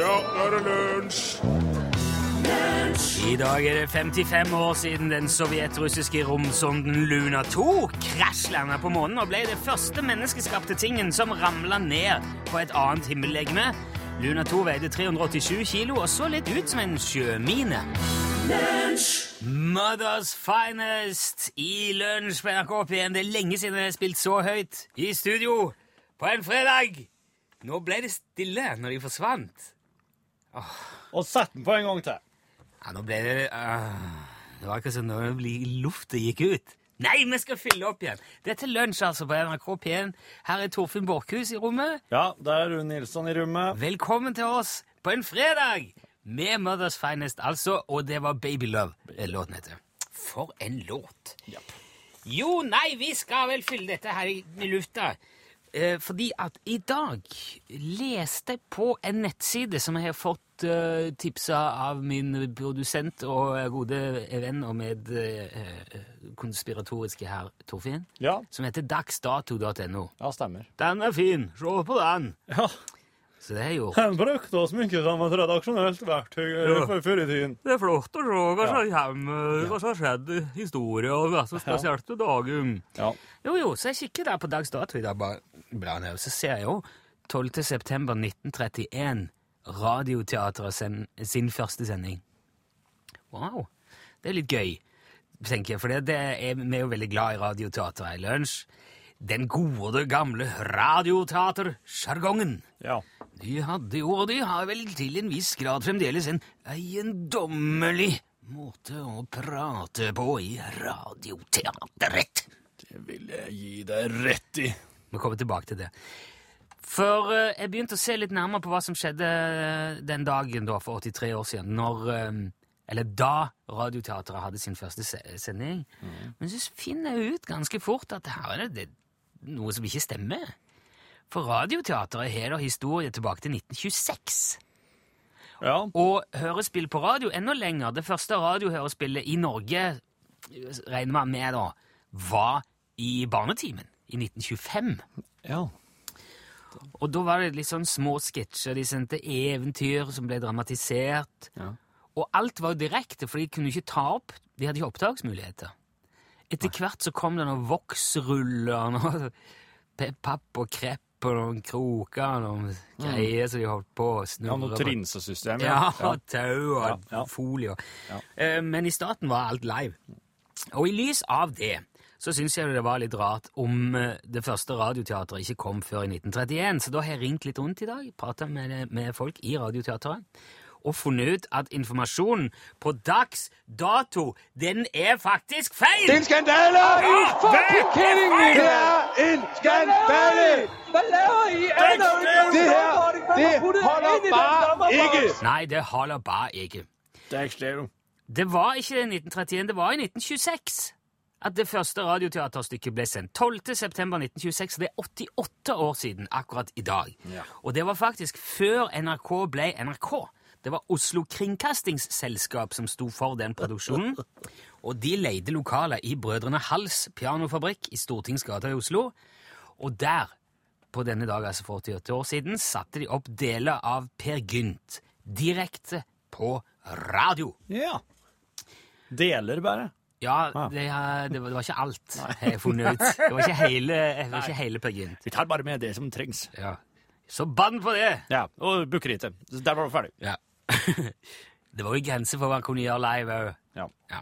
Ja, nå er det lunsj! I dag er det 55 år siden den sovjetrussiske romsonden Luna 2 krasjlanda på månen og ble det første menneskeskapte tingen som ramla ned på et annet himmellegeme. Luna 2 veide 387 kilo og så litt ut som en sjømine. Mothers Finest i lunsj på NRK P1. Det er lenge siden jeg har spilt så høyt i studio på en fredag. Nå ble det stille når de forsvant. Og sett den på en gang til. Ja, nå ble det øh, Det var akkurat som når lufta gikk ut. Nei, vi skal fylle opp igjen! Det er til lunsj altså på NRK P1. Her er Torfinn Borchhus i rommet. Ja, der er Rune Nilsson i rommet. Velkommen til oss på en fredag! Med Mothers Finest, altså. Og det var Baby Love eh, låten heter. For en låt! Jo, nei, vi skal vel fylle dette her i, i lufta. Eh, fordi at i dag leste jeg på en nettside som jeg har fått eh, tipsa av min produsent og gode venn og med eh, konspiratoriske herr Torfinn, Ja, som heter dagsdato.no. ja stemmer. Den er fin! Se på den! Ja, Så det jeg gjort. Den brukte å mye som et redaksjonelt verktøy Ja. før i tiden. Det er flott å se hva som kommer, hva som har skjedd i historien, og hva som spesielt til dagen. Ja. Jo, jo, så jeg kikker der på dags dato i dag, bare blar ned, så ser jeg jo 12. september 1931, Radioteatret sen, sin første sending. Wow, det er litt gøy, tenker jeg, for det, det er, vi er jo veldig glad i Radioteatret i lunsj. Den gode, gamle radioteatersjargongen. ja. De hadde jo, og de har vel til en viss grad fremdeles en eiendommelig måte å prate på i radioteateret. Det vil jeg gi deg rett i. Vi kommer tilbake til det. For eh, jeg begynte å se litt nærmere på hva som skjedde eh, den dagen da, for 83 år siden, når, eh, eller da Radioteatret hadde sin første sending. sending. Men så finner jeg ut ganske fort at her er det, det noe som ikke stemmer. For Radioteatret har da historie tilbake til 1926. Ja, Og hørespill på radio enda lenger. Det første radiohørespillet i Norge, regner man med da, var i Barnetimen i 1925. ja. Og da var det litt sånn små sketsjer. De sendte eventyr som ble dramatisert. Ja. Og alt var jo direkte, for de kunne ikke ta opp. De hadde ikke opptaksmuligheter. Etter hvert så kom det noen voksruller, pe- papp og krepp og noen kroker og noen greier som de holdt på å snurre. ja noe trinsesystem. Ja, ja. tau og Ja, ja. folie. Ja. Eh, Men i starten var alt live. Og i lys av det så syns jeg det var litt rart om eh, det første radioteatret ikke kom før i 1931. Så da har jeg ringt litt rundt i dag, prata med, med folk i Radioteatret, og funnet ut at informasjonen på dags dato, den er faktisk feil! Det er en skandale! me! Det er en skandale! Hvad laver I? Det her, det holder bare ikke! Nei, det holder bare ikke. Det var ikke i 1931, det var i 1926 at det første radioteaterstykket ble sendt. 12. september 1926, det er 88 år siden akkurat i dag. Ja. Og det var faktisk før NRK ble NRK. Det var Oslo Kringkastingsselskap som sto for den produksjonen. Og de leide lokaler i Brødrene Hals pianofabrikk i Stortingsgata i Oslo. Og der, på denne dag, altså for 48 år siden, satte de opp deler av Per Gynt direkte på radio. Ja. Deler bare. Ja, det, det, var, ikke alt jeg har funnet ut. Det var ikke hele, var ikke hele Per Gynt. Vi tar bare med det som trengs. Ja. Så bann på det! Ja, og bukkeritet. Der var du ferdig. Ja. Det var jo grenser for hva han kunne gjøre live òg. Ja. ja.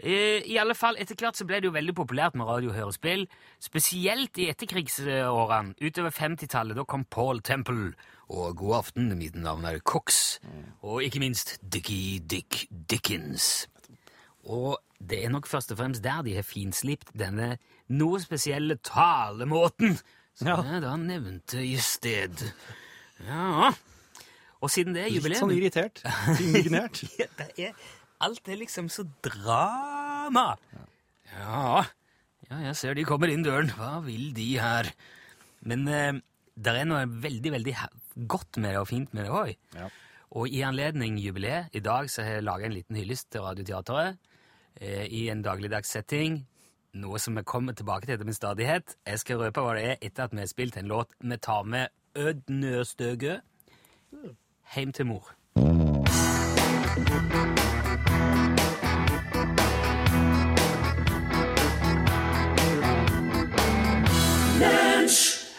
I alle fall, Etter hvert så ble det jo veldig populært med radiohørespill. Spesielt i etterkrigsårene. Utover 50-tallet da kom Paul Temple. Og god aften, mitt navn er Cox. Og ikke minst Dickie Dick Dickens. Og det er nok først og fremst der de har finslipt denne noe spesielle talemåten som Ja. jeg da nevnte i sted. Ja. Og siden det er Litt sånn irritert. Indignert. ja, det er, alt er liksom så drama. Ja, ja, jeg ser de kommer inn døren. Hva vil de her? Men eh, det er noe veldig, veldig godt med det og fint med det òg. Ja. Og i anledning jubileet i dag så har jeg laga en liten hyllest til Radioteatret eh, i en dagligdags setting. Noe som vi kommer tilbake til med stadighet. Jeg skal røpe hva det er etter at vi har spilt en låt vi tar med Ødnøstøgø. Heim til mor.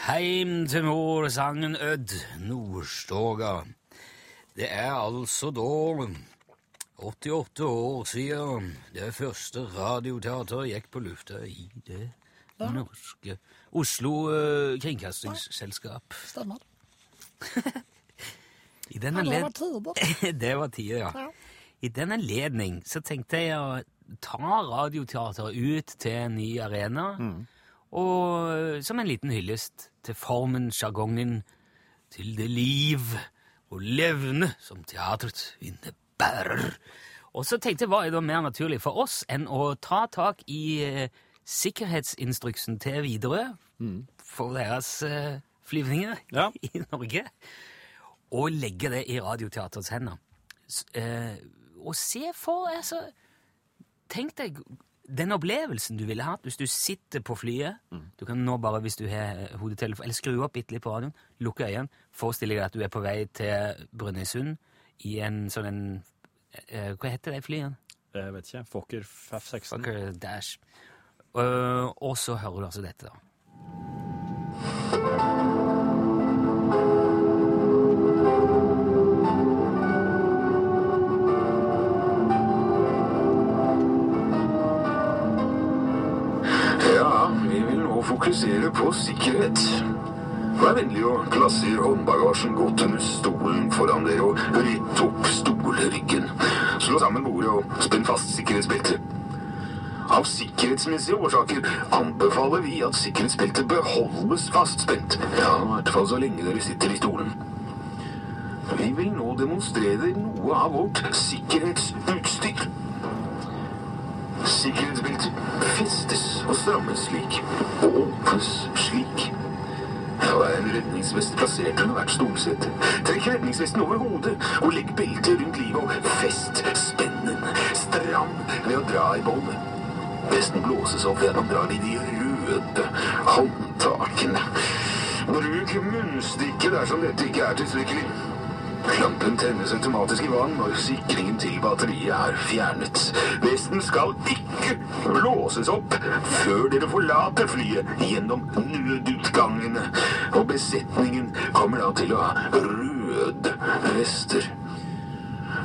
Heim til mor, sangen Ødd Nordstoga. Det er altså da 88 år siden det første radioteateret gikk på lufta i det norske Oslo eh, Kringkastingsselskap. Stemmer. I den Ja, det var tider. det var tida, ja. Ja. I den anledning så tenkte jeg å ta radioteateret ut til en ny arena, og som en liten hyllest til formen, sjargongen, til det liv og levne som teatret innebærer. Og så tenkte jeg, hva er da mer naturlig for oss enn å ta tak i eh, sikkerhetsinstruksen til Widerøe for deres eh, flyvninger Ja. i Norge, og legge det i Radioteaterets hender. Eh, og se for altså, Tenk deg den opplevelsen du ville hatt hvis du sitter på flyet. Du kan nå bare, hvis du har hodetelefon, eller skru opp bitte litt på radioen, lukke øynene, forestille deg at du er på vei til Brønnøysund i en sånn en eh, Hva heter det flyet? Jeg vet ikke. Fokker F16. Fucker Dash. Uh, og så hører du altså dette, da. Vi fokusere på sikkerhet. Vær vennlig og plasser håndbagasjen godt under stolen foran dere og rett opp stolryggen. Slå sammen bordet og spenn fast sikkerhetsbeltet. Av sikkerhetsmessige årsaker anbefaler vi at sikkerhetsbeltet beholdes fastspent. Ja, i hvert fall så lenge dere sitter i stolen. Vi vil nå demonstrere noe av vårt sikkerhetsutstyr. Sikkerhetsbeltet festes og strammes slik, og åpnes slik. Og er en redningsvest plassert under hvert stolsete. Trekk redningsvesten over hodet og legg beltet rundt livet og fest spennen stram ved å dra i båndet. Vesten blåses opp ved at drar i de røde håndtakene. Bruk munnstykket dersom dette ikke er tilstrekkelig. Lampen tennes automatisk i vann når sikringen til batteriet er fjernet. Vesten skal ikke blåses opp før dere forlater flyet gjennom nødutgangene. Og besetningen kommer da til å ha røde vester.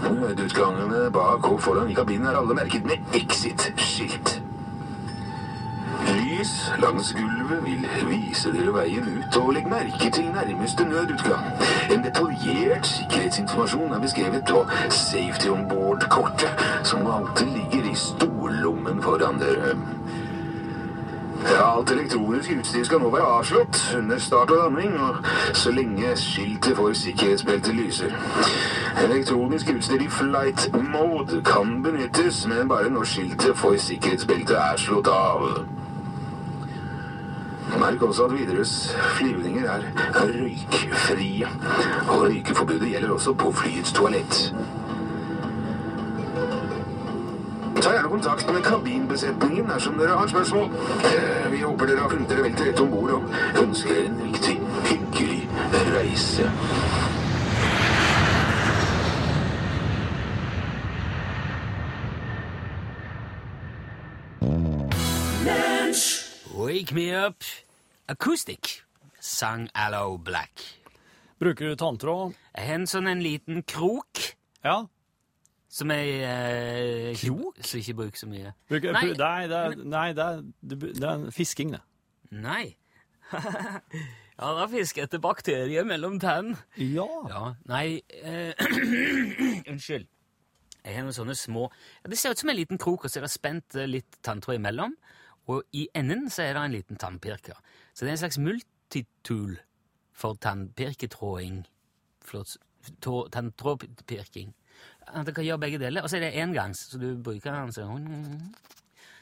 Nødutgangene bak og foran i kabinen er alle merket med exit-skilt. Lys langs gulvet vil vise dere veien ut, og legg merke til nærmeste nødutgang. En detaljert sikkerhetsinformasjon er beskrevet på Safety on Board-kortet, som alltid ligger i stollommen foran dere. Alt elektronisk utstyr skal nå være avslått under start og landing, og så lenge skiltet for sikkerhetsbeltet lyser. Elektronisk utstyr i flight mode kan benyttes, men bare når skiltet for sikkerhetsbeltet er slått av. Merk også at Widerøes flyvninger er røykfrie, og røykeforbudet gjelder også på flyets toalett. Ta gjerne kontakt med kabinbesetningen dersom dere har spørsmål. Eh, Vi håper dere har funnet dere vel til rette om bord og ønsker en riktig hyggelig reise. Wake me up acoustic, sang Allo Black. Bruker du tanntråd? Jeg har en sånn en liten krok Ja. som jeg eh, ikke- Krok? Som ikke bruker så mye. Bruker, Nei. nei, det er, nei det, er, det er fisking, det. Nei. ja, da fisker etter bakterier mellom tennene. Ja. Ja, nei eh, Unnskyld. Jeg har noen sånne små ja, Det ser ut som en liten krok, og så er det spent eh, litt tanntråd imellom. Og i enden så er det en liten tannpirker. Så det er en slags multitool for tannpirketråding. Tanntrådpirking. At det kan gjøre begge deler. Og så er det engangs, så du bruker den sånn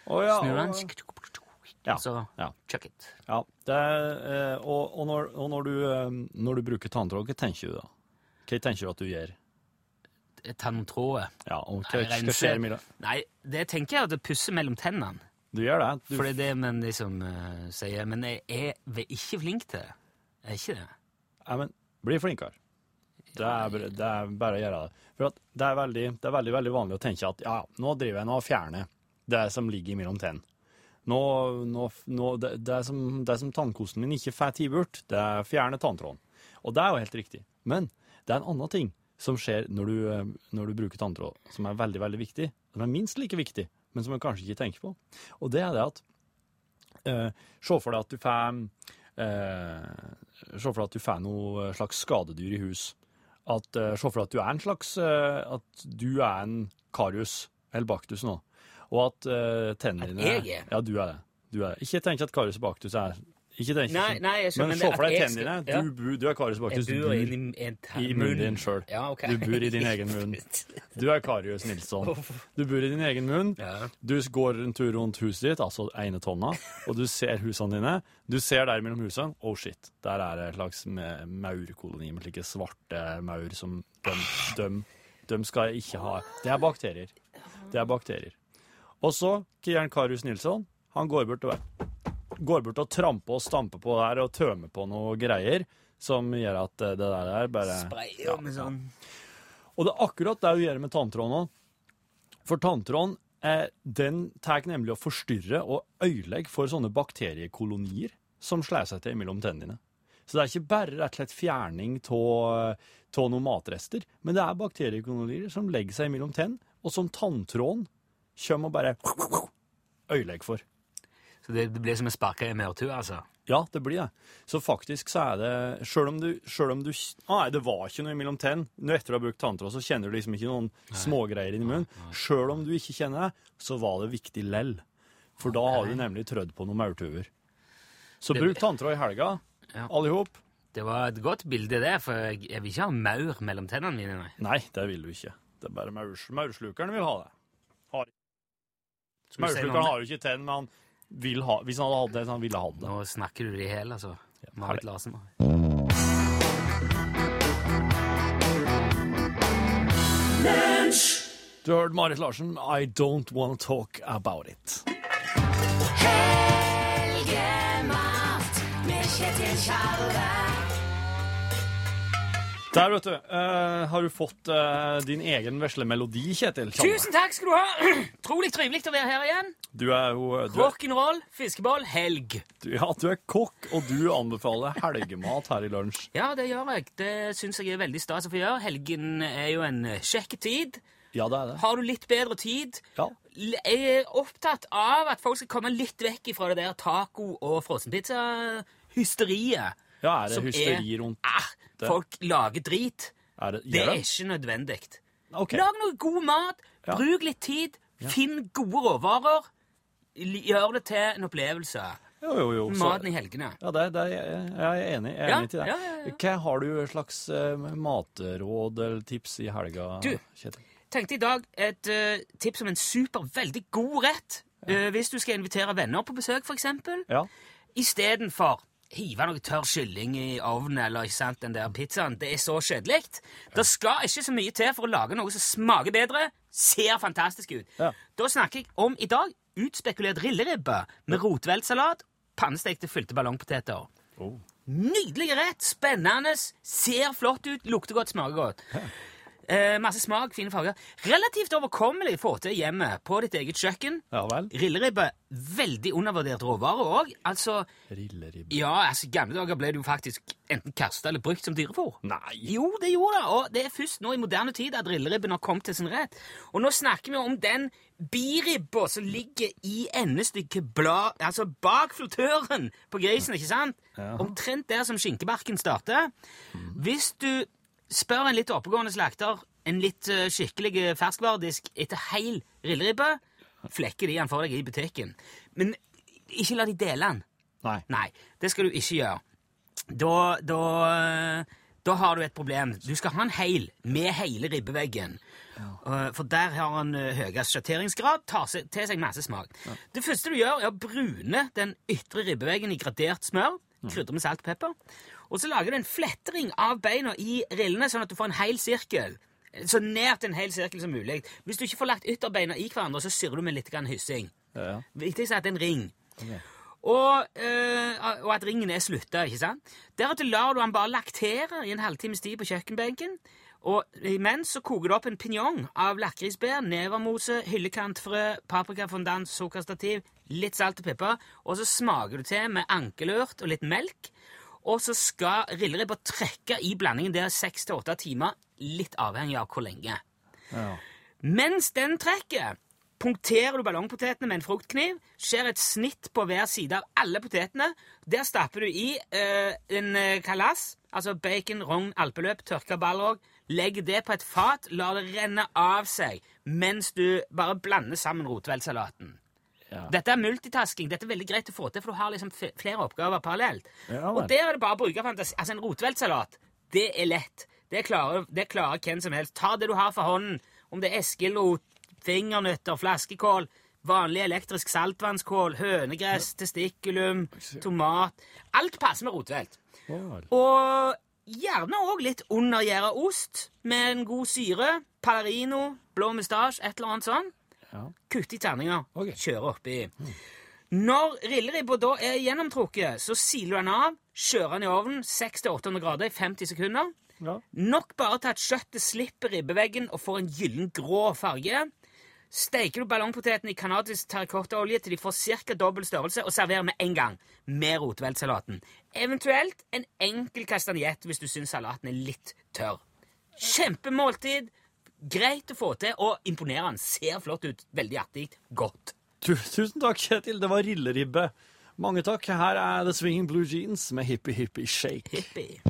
ja. Snur den, Ja, så ja. chuck it. ja. Det er, eh, og og, når, og når, du, eh, når du bruker tanntråd, hva tenker du da? Hva tenker du at du gjør? Tanntrådet. Ja, og hva, skal skje med det? Nei, det tenker jeg at det pusser mellom tennene. Du gjør det? Du, For det er det man liksom uh, sier. Men jeg er ikke flink til det. Jeg er ikke det. Nei, men bli flinkere. Det er, bare- det er bare å gjøre det. For det, er veldig, det er veldig veldig vanlig å tenke at ja, nå driver jeg nå og fjerner det som ligger mellom tennene. Nå, nå, nå, det, det, som, det som tannkosten min ikke får tatt bort, det er å fjerne tanntråden. Og det er jo helt riktig. Men det er en annen ting som skjer når du, eh, når du bruker tanntråd, som er veldig, veldig viktig. Som er minst like viktig, men som man kanskje ikke tenker på. Og det er det at eh, Se for deg at du får eh, Se for deg at du får noe slags skadedyr i hus. At, eh, se for deg at du er en slags eh, At du er en karius eller baktus nå. Og at eh, tennene dine? Ja, du er det. Du er det. Ikke tenk at karius og baktus er ikke tenk, Nei, nei, jeg skjønner, Men men se for deg tennene dine. Du, bu- du er karius baktus. Du bor ta- i munnen din sjøl. Ja, okay. Du bor i din egen munn. Du er Karius Nilsson. Du bor i din egen munn. Ja. Du går en tur rundt huset ditt, altså ene tonna, og du ser husene dine. Du ser der mellom husene. Oh shit, der er det en slags ma- maurkoloni med slike svarte maur som de, de, de skal ikke ha. Det er bakterier. Det er bakterier. Og så Kian Karius Nilsson, han går bort og går bort og tramper og stamper på der og tømmer på noe greier som gjør at eh, det der er bare Spray og med sånn og det er akkurat det hun gjør med tanntråden òg. For tanntråden eh, den tar nemlig å forstyrre og ødelegge for sånne bakteriekolonier som slår seg til mellom tennene dine. Så det er ikke bare rett og slett fjerning av noen matrester, men det er bakteriekolonier som legger seg mellom tenn, og som tanntråden kommer og bare ødelegger for. Så det, det blir som å sparke i maurtue, altså? Ja, det blir det. Så faktisk så er det Sjøl om du, selv om du ah, Nei, det var ikke noe mellom tenn. Når etter du har brukt tanntråd, så kjenner du liksom ikke noen smågreier inni munnen. Sjøl om du ikke kjenner det, så var det viktig lell. For da har du nemlig trødd på noen maurtuer. Så bruk tanntråd i helga, Ja. alle i hop. Det var et godt bilde, det, for jeg, vil ikke ha maur mellom tennene mine. nei. Nei, det vil du ikke. Det er bare maurslukeren vil ha det. Maurslukeren har jo ikke tenn, men han vil ha Hvis han hadde hatt det, så han ville hatt det. Nå snakker du det i hjel, altså. Marit Larsen. Du har hørt Marit Larsen, I don't wanna talk about it. Der, vet du. Uh, har du fått uh, din egen vesle melodi, Kjetil? Tjamme? Tusen takk skal du ha! Trolig trivelig å være her igjen. Du er jo du er, Rock'n'roll, fiskeball, helg. du, Ja, du er kokk, og du anbefaler helgemat her i lunsj. Ja, det gjør jeg. Det syns jeg er veldig stas å få gjøre. Helgen er jo en eh, kjekk tid. Ja, det er det. Har du litt bedre tid? Ja. Jeg er opptatt av at folk skal komme litt vekk fra det der taco- og frossenpizza-hysteriet. Ja, er det som hysteri er- rundt Ah, folk lager drit. Er det, Det er det? ikke nødvendig. Okay. Lag noe god mat, Ja. bruk litt tid, finn gode råvarer. Gjør det til en opplevelse. Jo, jo, jo. så- Maten i helgene. Ja, det, det, jeg er enig, jeg er Ja, enig til det. ja, ja, ja. Hva Har du slags uh, matråd eller tips i helga, Du. Kjetil? tenkte i dag et uh, tips om en super, veldig god rett. uh, hvis du skal invitere venner på besøk, eksempel. Ja. Istedenfor hive noe tørr kylling i ovnen eller ikke sant, den der pizzaen. Det er så kjedelig. Det skal ikke så mye til for å lage noe som smaker bedre, ser fantastisk ut. Ja. Da snakker jeg om i dag utspekulert rilleribbe med rotveltsalat, pannestekte fylte ballongpoteter. Oh. Nydelig rett, spennende, ser flott ut, lukter godt, smaker godt. Eh, masse smak, fine farger. Relativt overkommelig få til hjemme på ditt eget kjøkken. ja vel. Rilleribbe, veldig undervurdert råvare òg. Altså, Rilleribbe. ja, altså, I gamle dager ble det jo faktisk enten kasta eller brukt som dyrefôr. Nei! Jo, det gjorde det, og det er først nå i moderne tid at rilleribben har kommet til sin rett. Og nå snakker vi om den biribba som ligger i endestykket blad, altså bak flotøren på grisen, ikke sant? Omtrent der som skinkebarken starter. Hvis du spør en litt oppegående slakter en litt eh, skikkelig ferskvaredisk etter heil rilleribbe, flekker de den for deg i butikken. Men ikke la de dele den. Nei. Nei, det skal du ikke gjøre. Da, da, da har du et problem. Du skal ha en heil med hele ribbeveggen. Uh, For der har han høyest sjatteringsgrad, tar seg, til seg masse smak. Det første du gjør, er å brune den ytre ribbeveggen i gradert smør. Krydre med salt og pepper. Og så lager du en flettering av beina i rillene, sånn at du får en hel sirkel. Så nært en hel sirkel som mulig. Hvis du ikke får lagt ytterbeina i hverandre, så syrer du med litt grann hyssing. Ja, ja. Viktigst er at det er en ring. Og, øh, og at ringen er slutta, ikke sant? Deretter lar du den bare laktere i en halvtimes tid på kjøkkenbenken. Og imens så koker du opp en pinjong av lakrisbær, nevermose, hyllekantfrø, paprikafondant, sukkerstativ, litt salt og pepper, og så smaker du til med ankelørt og litt melk. Og så skal rilleribba trekke i blandingen der seks til åtte timer, litt avhengig av hvor lenge. Ja. Mens den trekker, punkterer du ballongpotetene med en fruktkniv, skjærer et snitt på hver side av alle potetene. Der stapper du i uh, en kalass, kalas, altså bacon, rogn, alpeløp, tørka ballrog. Legg det på et fat, lar det renne av seg mens du bare blander sammen rotveldsalaten. Ja. Dette er multitasking. Dette er veldig greit å få til, for du har liksom flere oppgaver parallelt. Ja, og der er det bare å bruke fantasi. Altså, en rotveltsalat, det er lett. Det klarer, det klarer hvem som helst. Ta det du har for hånden. Om det er eskelot, fingernøtter, flaskekål, vanlig elektrisk saltvannskål, hønegress, testikulum, tomat Alt passer med rotvelt. Og gjerne òg litt undergjæra ost med en god syre. Pallerino, blå mustasje, et eller annet sånn. Ja. Kutte i terninger. Okay. Kjøre oppi. Når rilleribba da er gjennomtrukket, så siler du den av, kjører den i ovnen 600-800 grader i 50 sekunder. Ja. Nok bare til at kjøttet slipper ribbeveggen og får en gyllen grå farge. Steiker du ballongpotetene i kanadisk terrakottaolje til de får ca. dobbel størrelse, og serverer med en gang med rotveltsalaten. Eventuelt en enkel kastanjett hvis du syns salaten er litt tørr. Kjempemåltid, greit å få til, og imponerende. Ser flott ut. Veldig artig. Godt. Tu- Tusen takk, Kjetil. Det var rilleribbe. Mange takk. Her er The Swinging Blue Jeans med Hippie Hippie Shake. Hippie.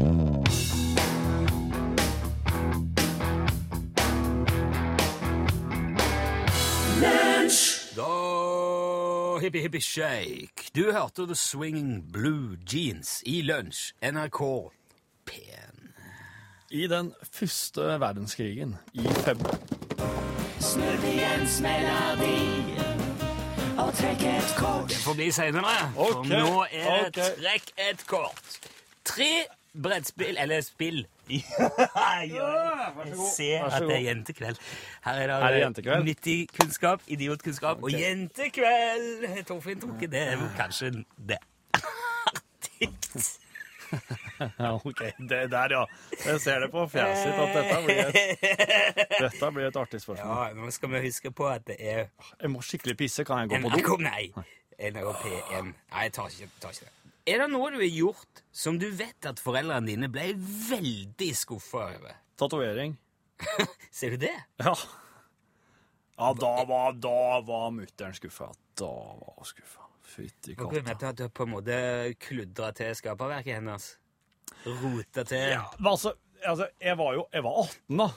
Da Hippie Hippie Shake. Du hørte The Swinging Blue Jeans i lunsj. NRK P1. I den første verdenskrigen i februar Snudd igjen melodi og trekk et kort. Det får bli seinere, for nå er det okay. trekk et kort. Tre brettspill, eller spill. Jeg ser at det er jentekveld. Her er det, jentekveld. nyttig kunnskap, idiotkunnskap og jentekveld. Torfinn Toke, det er kanskje det artigst. Ok. Det der, ja. Jeg ser det på fjeset ditt at dette blir et, dette blir et artig spørsmål. Ja, nå skal vi huske på at det er Jeg må skikkelig pisse. Kan jeg gå på do? nei. NRK P1. Nei, jeg tar ikke, tar ikke det. Er det noe du har gjort som du vet at foreldrene dine ble veldig skuffa over? Tatovering. Ser du det? Ja. Ja, da var, da var mutter'n skuffa. Da var hun skuffa. Fytti kunne katta. du har på en måte kludra til skaperverket hennes? Rota til? Ja, men altså, altså, jeg var jo jeg var 18, da.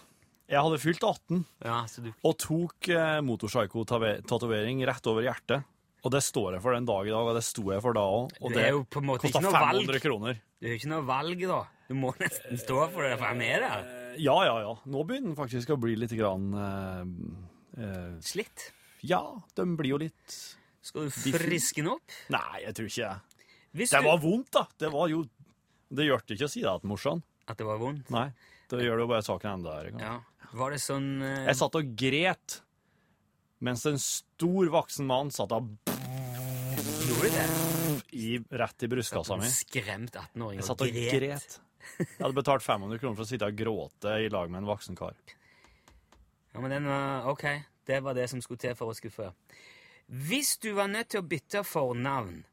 Jeg hadde fylt 18 Ja, så du og tok eh, motorpsycho-tatovering rett over hjertet. Og det står jeg for den dag i dag, og det sto jeg for da òg. Og Det det er jo kosta ikke noe valg. 500 kroner. Du har ikke noe valg, da. Du må nesten stå for det, for han er der. Ja, ja, ja. Nå begynner den faktisk å bli litt grann eh, eh, Slitt. Ja, den blir jo litt Skal du friske den opp? Nei, jeg tror ikke det. Hvis Det du... var vondt, da. Det var jo Det hjalp ikke å si det til morsan. At det var vondt? Nei. Det gjør det jo bare saken enda verre. Ja. Var det sånn uh... Jeg satt og gret mens en stor voksen mann satt og Gjorde du det? i, rett i brystkassa mi. Skremt 18-åring Jeg og satt og gret. gret. Jeg hadde betalt 500 kroner for å sitte og gråte i lag med en voksen kar. Ja, men den var OK. Det var det som skulle til for å skuffe. Hvis du var nødt til å bytte fornavn,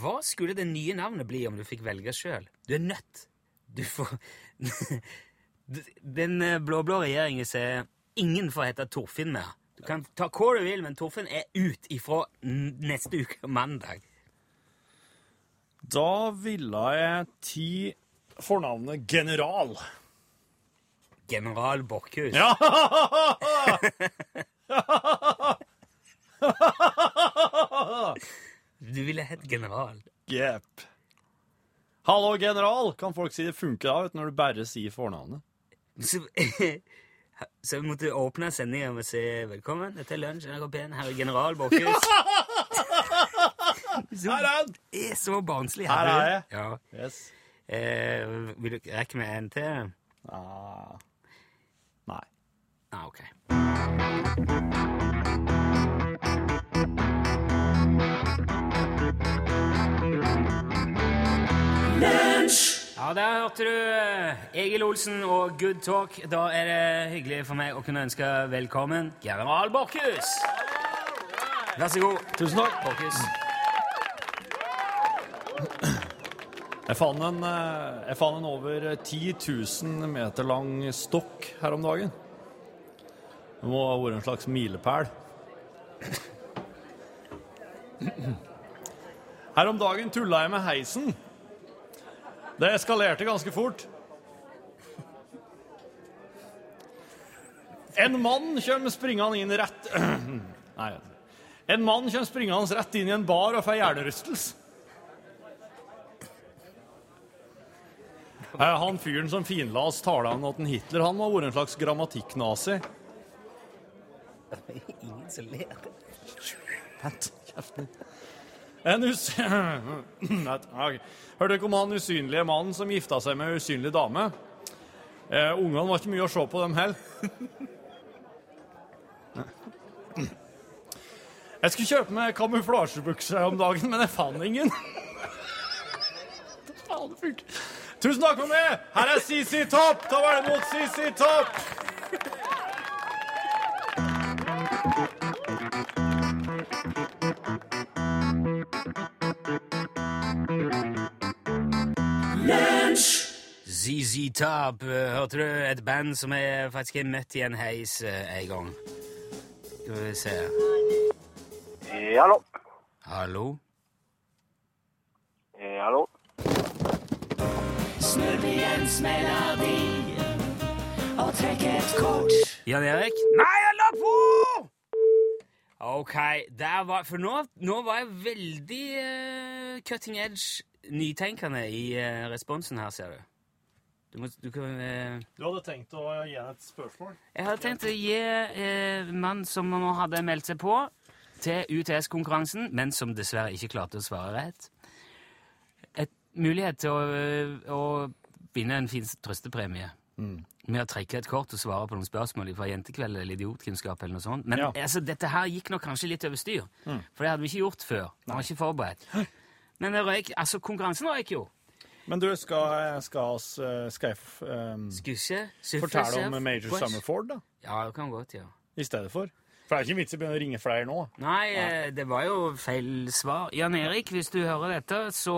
hva skulle det nye navnet bli om du fikk velge sjøl? Du er nødt. Du får Den eh, blå-blå regjeringen sier ingen får hete Torfinn mer. Du kan ta hva du vil, men Torfinn er ut ifra neste uke, mandag. Da ville jeg ti fornavnet General. General Borchhus. Ja! Du ville hett general. Jepp. Hallo, general! Kan folk si det funker da, vet du, når du bare sier fornavnet? Så, så vi måtte åpne sendinga med å si velkommen til lunsj. NRK P1. Her er general Borchhus. Her er han! Er så barnslig. Her er jeg. Ja. Yes. Eh, vil du rekke med en til? Ah. Nei. Ah, ok. Ja, der hørte du eh, Egil Olsen og Good Talk. Da er det hyggelig for meg å kunne ønske velkommen general Borchhus. Vær så god. Tusen takk. Borchhus. Jeg fant en, eh, jeg fant en over 10 000 meter lang stokk her om dagen. Det må ha vært en slags milepæl. Her om dagen tulla jeg med heisen. Det eskalerte ganske fort. En mann kommer springende inn rett Nei. En mann kommer springende rett inn i en bar og får hjernerystelse. Eh, Han fyren som finlas talene til Hitler, han må ha vært en slags grammatikknazi. Ingen som ler. Vent, kjeften. En us... Hørte dere om han usynlige mannen som gifta seg med en usynlig dame? Eh, Ungene var ikke mye å se på, dem heller. Jeg skulle kjøpe meg kamuflasjebukser om dagen, men jeg fant ingen. Tusen takk for meg! Her er Sisi Topp! Ta vel imot Sisi Topp! ZZ Top, eh, hørte du? Et band som jeg faktisk har møtt i en heis eh, en gang. Skal vi se Hallo. hallo. Hallo? Eh, hallo. Jan Erik? Nei, jeg la på! OK, der var For nå, nå var jeg veldig uh, cutting edge, nytenkende i eh, responsen her, ser du. Du, må, du kan eh, Du hadde tenkt å gi henne et spørsmål? Jeg hadde tenkt å gi eh, mann som nå hadde meldt seg på til UTS-konkurransen, men som dessverre ikke klarte å svare rett, et mulighet til å, eh, å vinne en fin trøstepremie. Med å trekke et kort og svare på noen spørsmål fra Jentekveld eller Idiotkunnskap. eller noe sånt. Men Ja. altså, dette her gikk nok kanskje litt over styr, for det hadde vi ikke gjort før. Vi var ikke forberedt. Men det røyk, altså, konkurransen røyk jo. Men du, skal, skal, oss, eh, skal jeg Skusse, fortelle om Major Bush. Summerford, da? Ja, det kan godt, ja. I stedet for? For det er ikke vits i å begynne å ringe flere nå. Nei, Nei, det var jo feil svar. Jan Erik, hvis du hører dette, så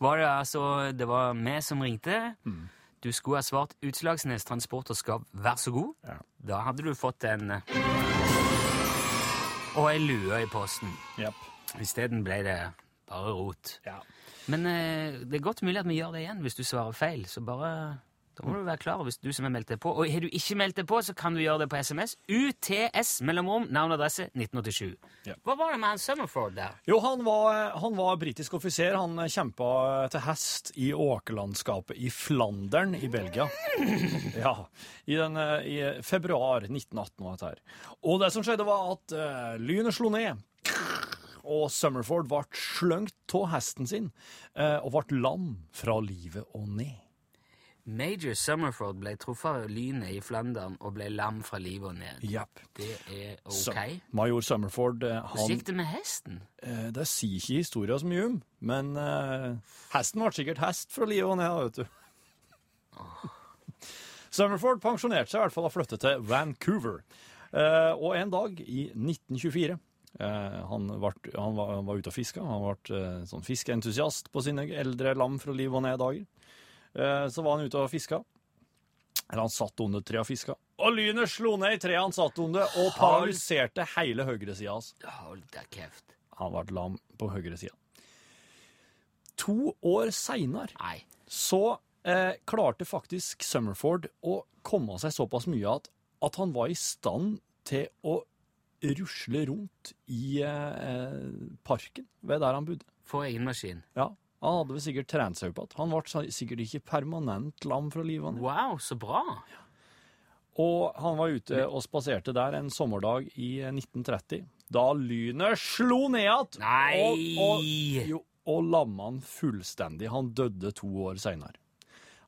var det altså Det var vi som ringte. Du skulle ha svart Utslagsnes Transport og Skav, vær så god. Ja. Da hadde du fått en eh, Og ei lue i posten. Yep. Isteden ble det bare rot. Ja. Men eh, det er godt mulig at vi gjør det igjen hvis du svarer feil. Så bare da må du være klar hvis du som har meldt deg på. Og har du ikke meldt deg på, så kan du gjøre det på SMS. UTS mellomrom, navn og adresse 1987. Ja. Hva var det med han Summerford der? Jo, han var, han var britisk offiser. Han kjempa til hest i åkerlandskapet i Flandern i Belgia. Ja, i, den, eh, i februar 1918 var dette her. Og det som skjedde, var at uh, lynet slo ned. Og Summerford ble sløngt av hesten sin eh, og ble lam fra livet og ned. Major Summerford ble truffet av lynet i Flandern og ble lam fra livet og ned. Yep. Det er Så- ok. Major Summerford han... Hvordan gikk det med hesten? eh, Det sier ikke historien så mye om, men eh, hesten ble sikkert hest fra livet og ned, vet du. Summerford pensjonerte seg i hvert fall og flyttet til Vancouver. Eh, og en dag i 1924 eh, han, ble, han, var, han var ute og fiska. Han ble eh, sånn fiskeentusiast på sine eldre lam fra liv og ned-dager. Eh, så var han ute og fiska. Eller han satt under treet og fiska. Og lynet slo ned i treet han satt under, og paralyserte hele høyresida hans. Han ble lam på høyresida. To år seinere så eh, klarte faktisk Summerford å komme seg såpass mye at, at han var i stand til å rusle rundt i eh, parken ved der han bodde. Få egen maskin. Ja, Han hadde vel sikkert trent opp igjen. Han ble sikkert ikke permanent lam fra livet. han. Wow, så bra. Og han var ute og spaserte der en sommerdag i eh, 1930, da lynet slo ned igjen. Og, og, jo, og lamma han fullstendig. Han døde to år seinere.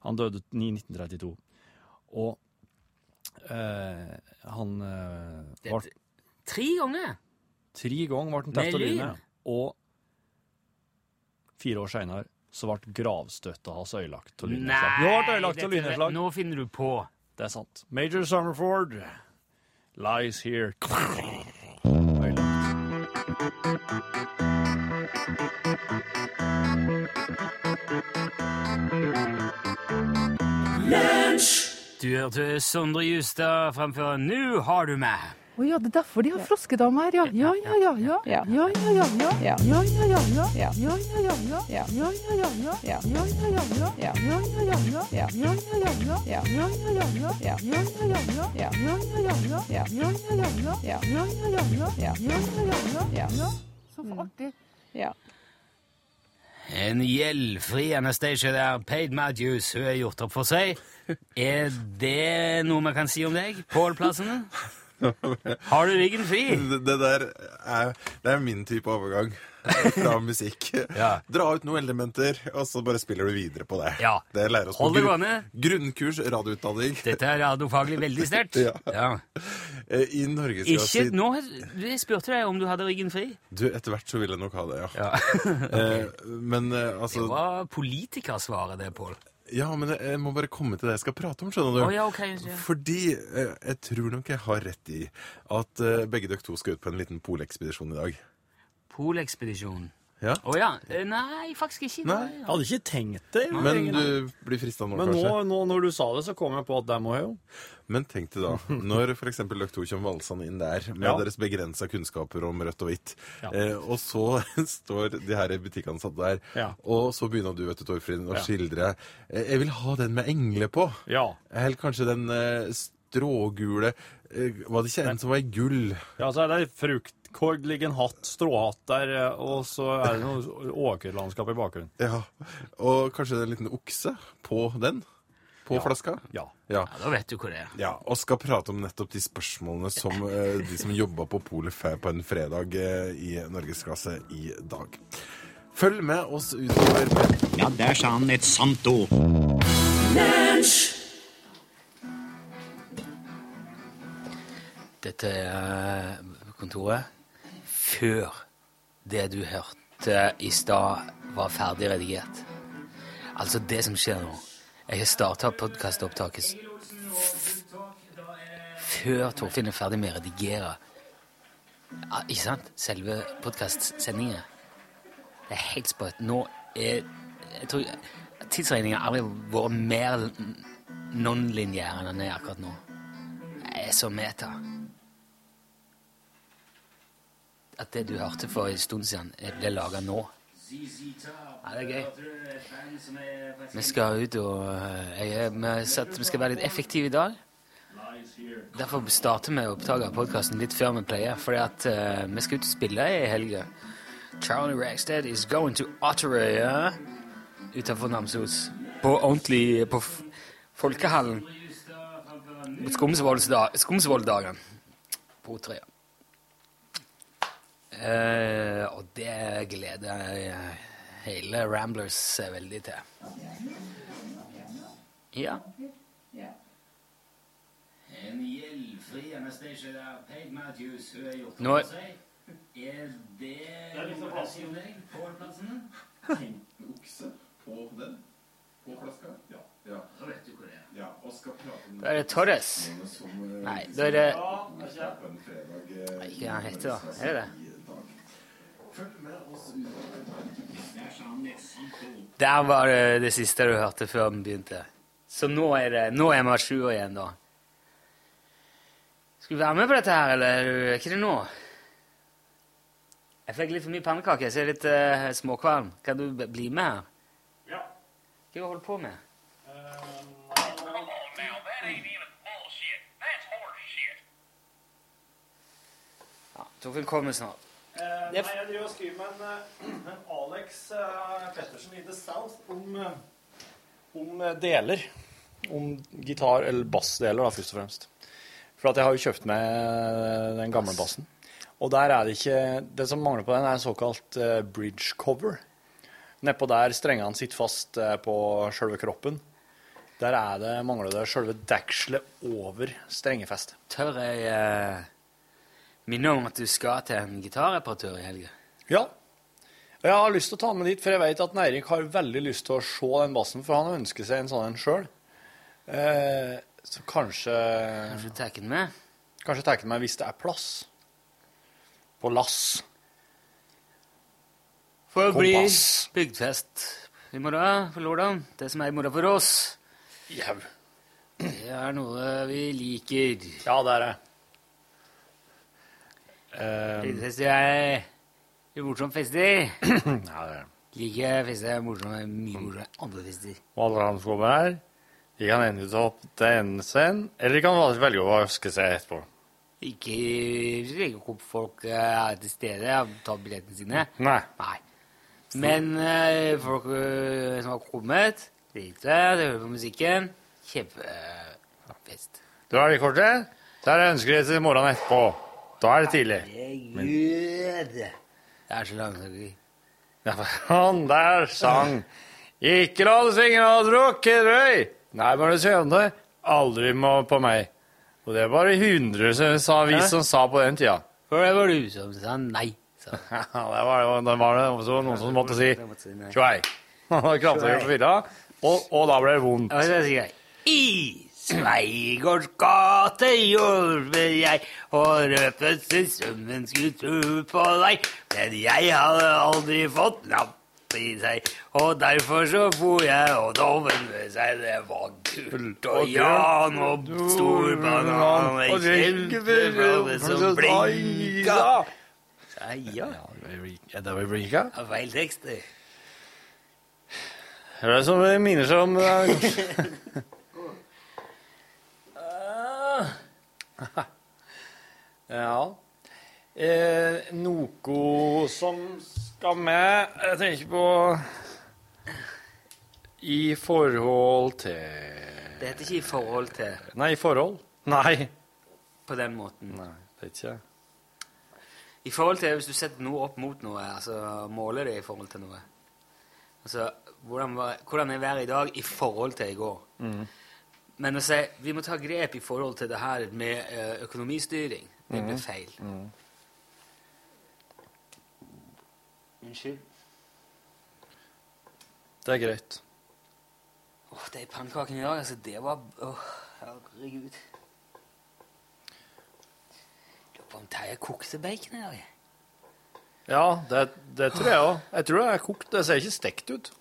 Han døde i 1932. Og eh, han eh, ble Tre ganger? Tre ganger ble han tatt av lynet. Og fire år seinere så ble gravstøtta hans ødelagt av lynnedslag. Nei! nå finner du på. Det er sant. Major Summerford lies here. Du hørte Sondre Justad framføre 'Nu har du meg'. Å ja, det er derfor de har froskedame her, ja. Ja, ja, ja. Ja, ja, ja. Ja, ja, ja. Ja, ja, ja. Ja, ja, ja. Så artig. Ja. En gjeldfri station der, Paid Matthews, hun er gjort opp for seg. Er det noe man kan si om deg? Pål-plassene? Har du ryggen fri? Det, det der er, det er min type overgang fra musikk. Ja. Dra ut noen elementer, og så bare spiller du videre på det. Ja. Det lærer oss Hold på grunn- grunnkurs radioutdanning Dette er radiofaglig veldig sterkt. Ja. Ja. eh, i Norgesklasse. Ikke nå Jeg spurte deg om du hadde ryggen fri. Du, etter hvert så vil jeg nok ha det, ja. Ja. Eh, men altså Det var politikersvaret, det, Pål. Ja, men jeg, må bare komme til det jeg skal prate om, skjønner du. Å ja, ok. ja. Fordi eh, jeg tror nok jeg har rett i at eh, begge dere to skal ut på en liten polekspedisjon i dag. Polekspedisjon. Ja. Å ja. Nei, faktisk ikke. Nei. Jeg hadde ikke tenkt det. Men du blir frista nå, Men nå, kanskje? nå når du sa det, så kom jeg på at det må jeg jo. Men tenk deg da, når for eksempel dere to kommer valsende inn der med Ja. deres begrensa kunnskaper om rødt og hvitt, Ja. eh, og så står de her butikkansatte der, Ja. og så begynner du, vet du, Torfinn, å Ja. skildre eh, Jeg vil ha den med engler på. Ja. Eller kanskje den eh, strågule eh, Var det ikke en som var i gull? Ja, så er det fruktkord, ligger en hatt, stråhatt der, eh, og så er det noe åkerlandskap i bakgrunnen. Ja. Og kanskje det er en liten okse på den? På flaska? Ja. Ja. Ja, da vet du hvor det er. Ja, og skal prate om nettopp de spørsmålene som eh, de som jobba på Polet på en fredag eh, i norgesklasse i dag. Følg med oss utover Ja, der sa han et sant ord. Dette er kontoret før det du hørte i stad, var ferdig redigert. Altså det som skjer nå. Jeg har starta podkastopptaket før Torfinn er ferdig med å redigere. Ja, ikke sant? Selve podkastsendinga. Det er helt sprøtt. Nå er Jeg tror tidsregninga aldri vært mer non-linjær enn den er akkurat nå. Jeg er så meta. At det du hørte for en stund siden, eh, ble laga nå. Ja, det er gøy. Vi skal ut og eh, jeg, vi, skal være litt effektive i dag. Derfor starter vi å av podkasten litt før vi pleier. Fordi at uh, vi skal ut og spille i helga. Charlie Rackstead is going to Otterøya utenfor Namsos. På ordentlig På Folkehallen. Skumsvolldagen. På Otterøya. Eh, og det gleder jeg hele Ramblers seg veldig til. Ja. En gjeldfri Anastacia Paid Matthews, hun har gjort Nå- for seg. Er det noe å si om deg, Pål-plassen? okse på den? På flaska? Ja. Ja. Da vet du hvor det er. ja. Og skal prate om Da er det Torres. som eh, Nei, da er det på en fredag eh, Nei, Ikke hva han heter, da. Er det det? Der var det det siste du hørte før den begynte. Så nå er det Nå er vi sju jour igjen, da. Skal du være med på dette her, eller er du- er ikke det nå? Jeg fikk litt for mye pannekaker, så jeg er litt uh, småkvalm. Kan du bli med her? Ja. Hva holder du på med? Ja, Torfinn kommer snart. Eh, nei, jeg driver og skriver med en, eh, en Alex eh, Pettersen i The South om, eh, om deler. Om gitar- eller bassdeler, da, først og fremst. For at jeg har jo kjøpt meg den gamle bassen. Og der er det ikke Det som mangler på den, er en såkalt bridge cover. Nedpå der strengene sitter fast på sjølve kroppen. Der er det, mangler det selve dekselet over strengefestet. Tør jeg eh, minne om at du skal til en gitarreparatør i helga? Ja. Jeg har lyst til å ta med dit, for jeg vet at Eirik har veldig lyst til å se den bassen, for han ønsker seg en sånn en sjøl. Eh, så kanskje Kanskje tar den med? Kanskje tar den med hvis det er plass. På lass. For å bli bygdfest i morgen, på lørdag. Det som er i morgen for oss. Jau. Det er noe vi liker. Ja, det er det. Eh, Bygdefest er en morsom fester. ja, det er det. Liker fester er morsomme, mye morsommere enn andre fester. Og alle han som kommer her, de kan enten ta opp til enden sin, eller de kan velge å vaske seg etterpå. Ikke legge opp folk eh, er til stede og ta billettene sine. Nei. Nei. Men eh, folk eh, som har kommet, liker du hører på musikken. Kjempefest. Du har det kortet? Der jeg til morgenen etterpå. Da er det tidlig. Gud! Det er så langsomt. Ja, han der sang Ikke la det svinge og drukke røy. Nei, bare søvne. Aldri må på meg. Og det var det hundre som sa vi Hæ? som sa på den tida. For det var du som sa nei. Så. Det var, det var det også noen som måtte si tjoei. Han hadde kraftig på fylla, og, og da ble det vondt. Så jeg I Sveigårds gate jobber jeg, og røpet sin sømmen skulle tro på deg. Men jeg hadde aldri fått napp i seg, og derfor så for jeg, og dommen med seg, det var gult og jan og stor banan og kjempeflagge som blinka. Ja, ja. Det var blinka. Det feil tekst, det. Det er som minner seg om Ja. Eh, noe som skal med Jeg tenker på I forhold til Det heter ikke i forhold til Nei, i forhold? Nei. på den måten. Nei, det er ikke det. I forhold til hvis du setter noe opp mot noe, altså måler det i forhold til noe. Altså, hvordan, var, hvordan er været i dag i forhold til i går? Men å si vi må ta grep i forhold til det her med eh, økonomistyring, det blir feil. Unnskyld. Det er greit. Åh, de pannekakene i dag, altså, det var Åh, herregud. Lurer på om Terje kokte bacon i dag. Ja, det, det tror jeg òg. Jeg tror det er kokt. Det ser ikke stekt ut.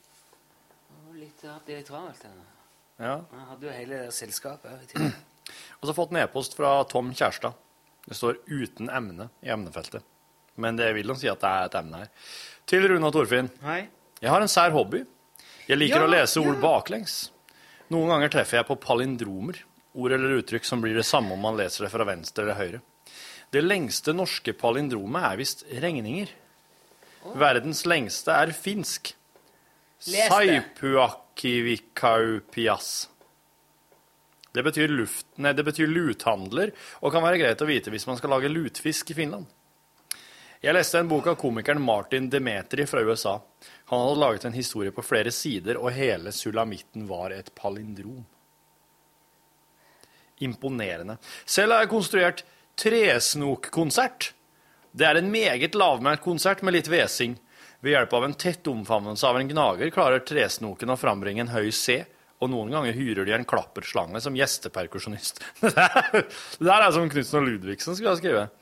Det har det er litt travelt. her. Ja. Jeg hadde jo hele det selskapet. Og så fått en e-post fra Tom Kjærstad. Det står 'uten emne' i emnefeltet. Men det vil han si at det er et emne her. Til Rune og Torfinn. Hei. Jeg har en sær hobby. Jeg liker Ja, å lese ord ja. baklengs. Noen ganger treffer jeg på palindromer. Ord eller uttrykk som blir det samme om man leser det fra venstre eller høyre. Det lengste norske palindromet er visst regninger. Verdens lengste er finsk. Det. Det betyr, luft, nei, det betyr luthandler, og kan være greit å vite hvis man skal lage lutfisk i Finland. Jeg leste en bok av komikeren Martin Demetri fra USA. Han hadde laget en historie på flere sider, og hele sulamitten var et palindrom. Imponerende. Selv har jeg konstruert tresnokkonsert. Det er en meget lavmælt konsert med litt hvesing. Ved hjelp av en tett omfavnelse av en gnager klarer tresnoken å frambringe en høy C, og noen ganger hyrer de en klapperslange som gjesteperkusjonist. Det der er som Knutsen og Ludvigsen skulle ha skrevet.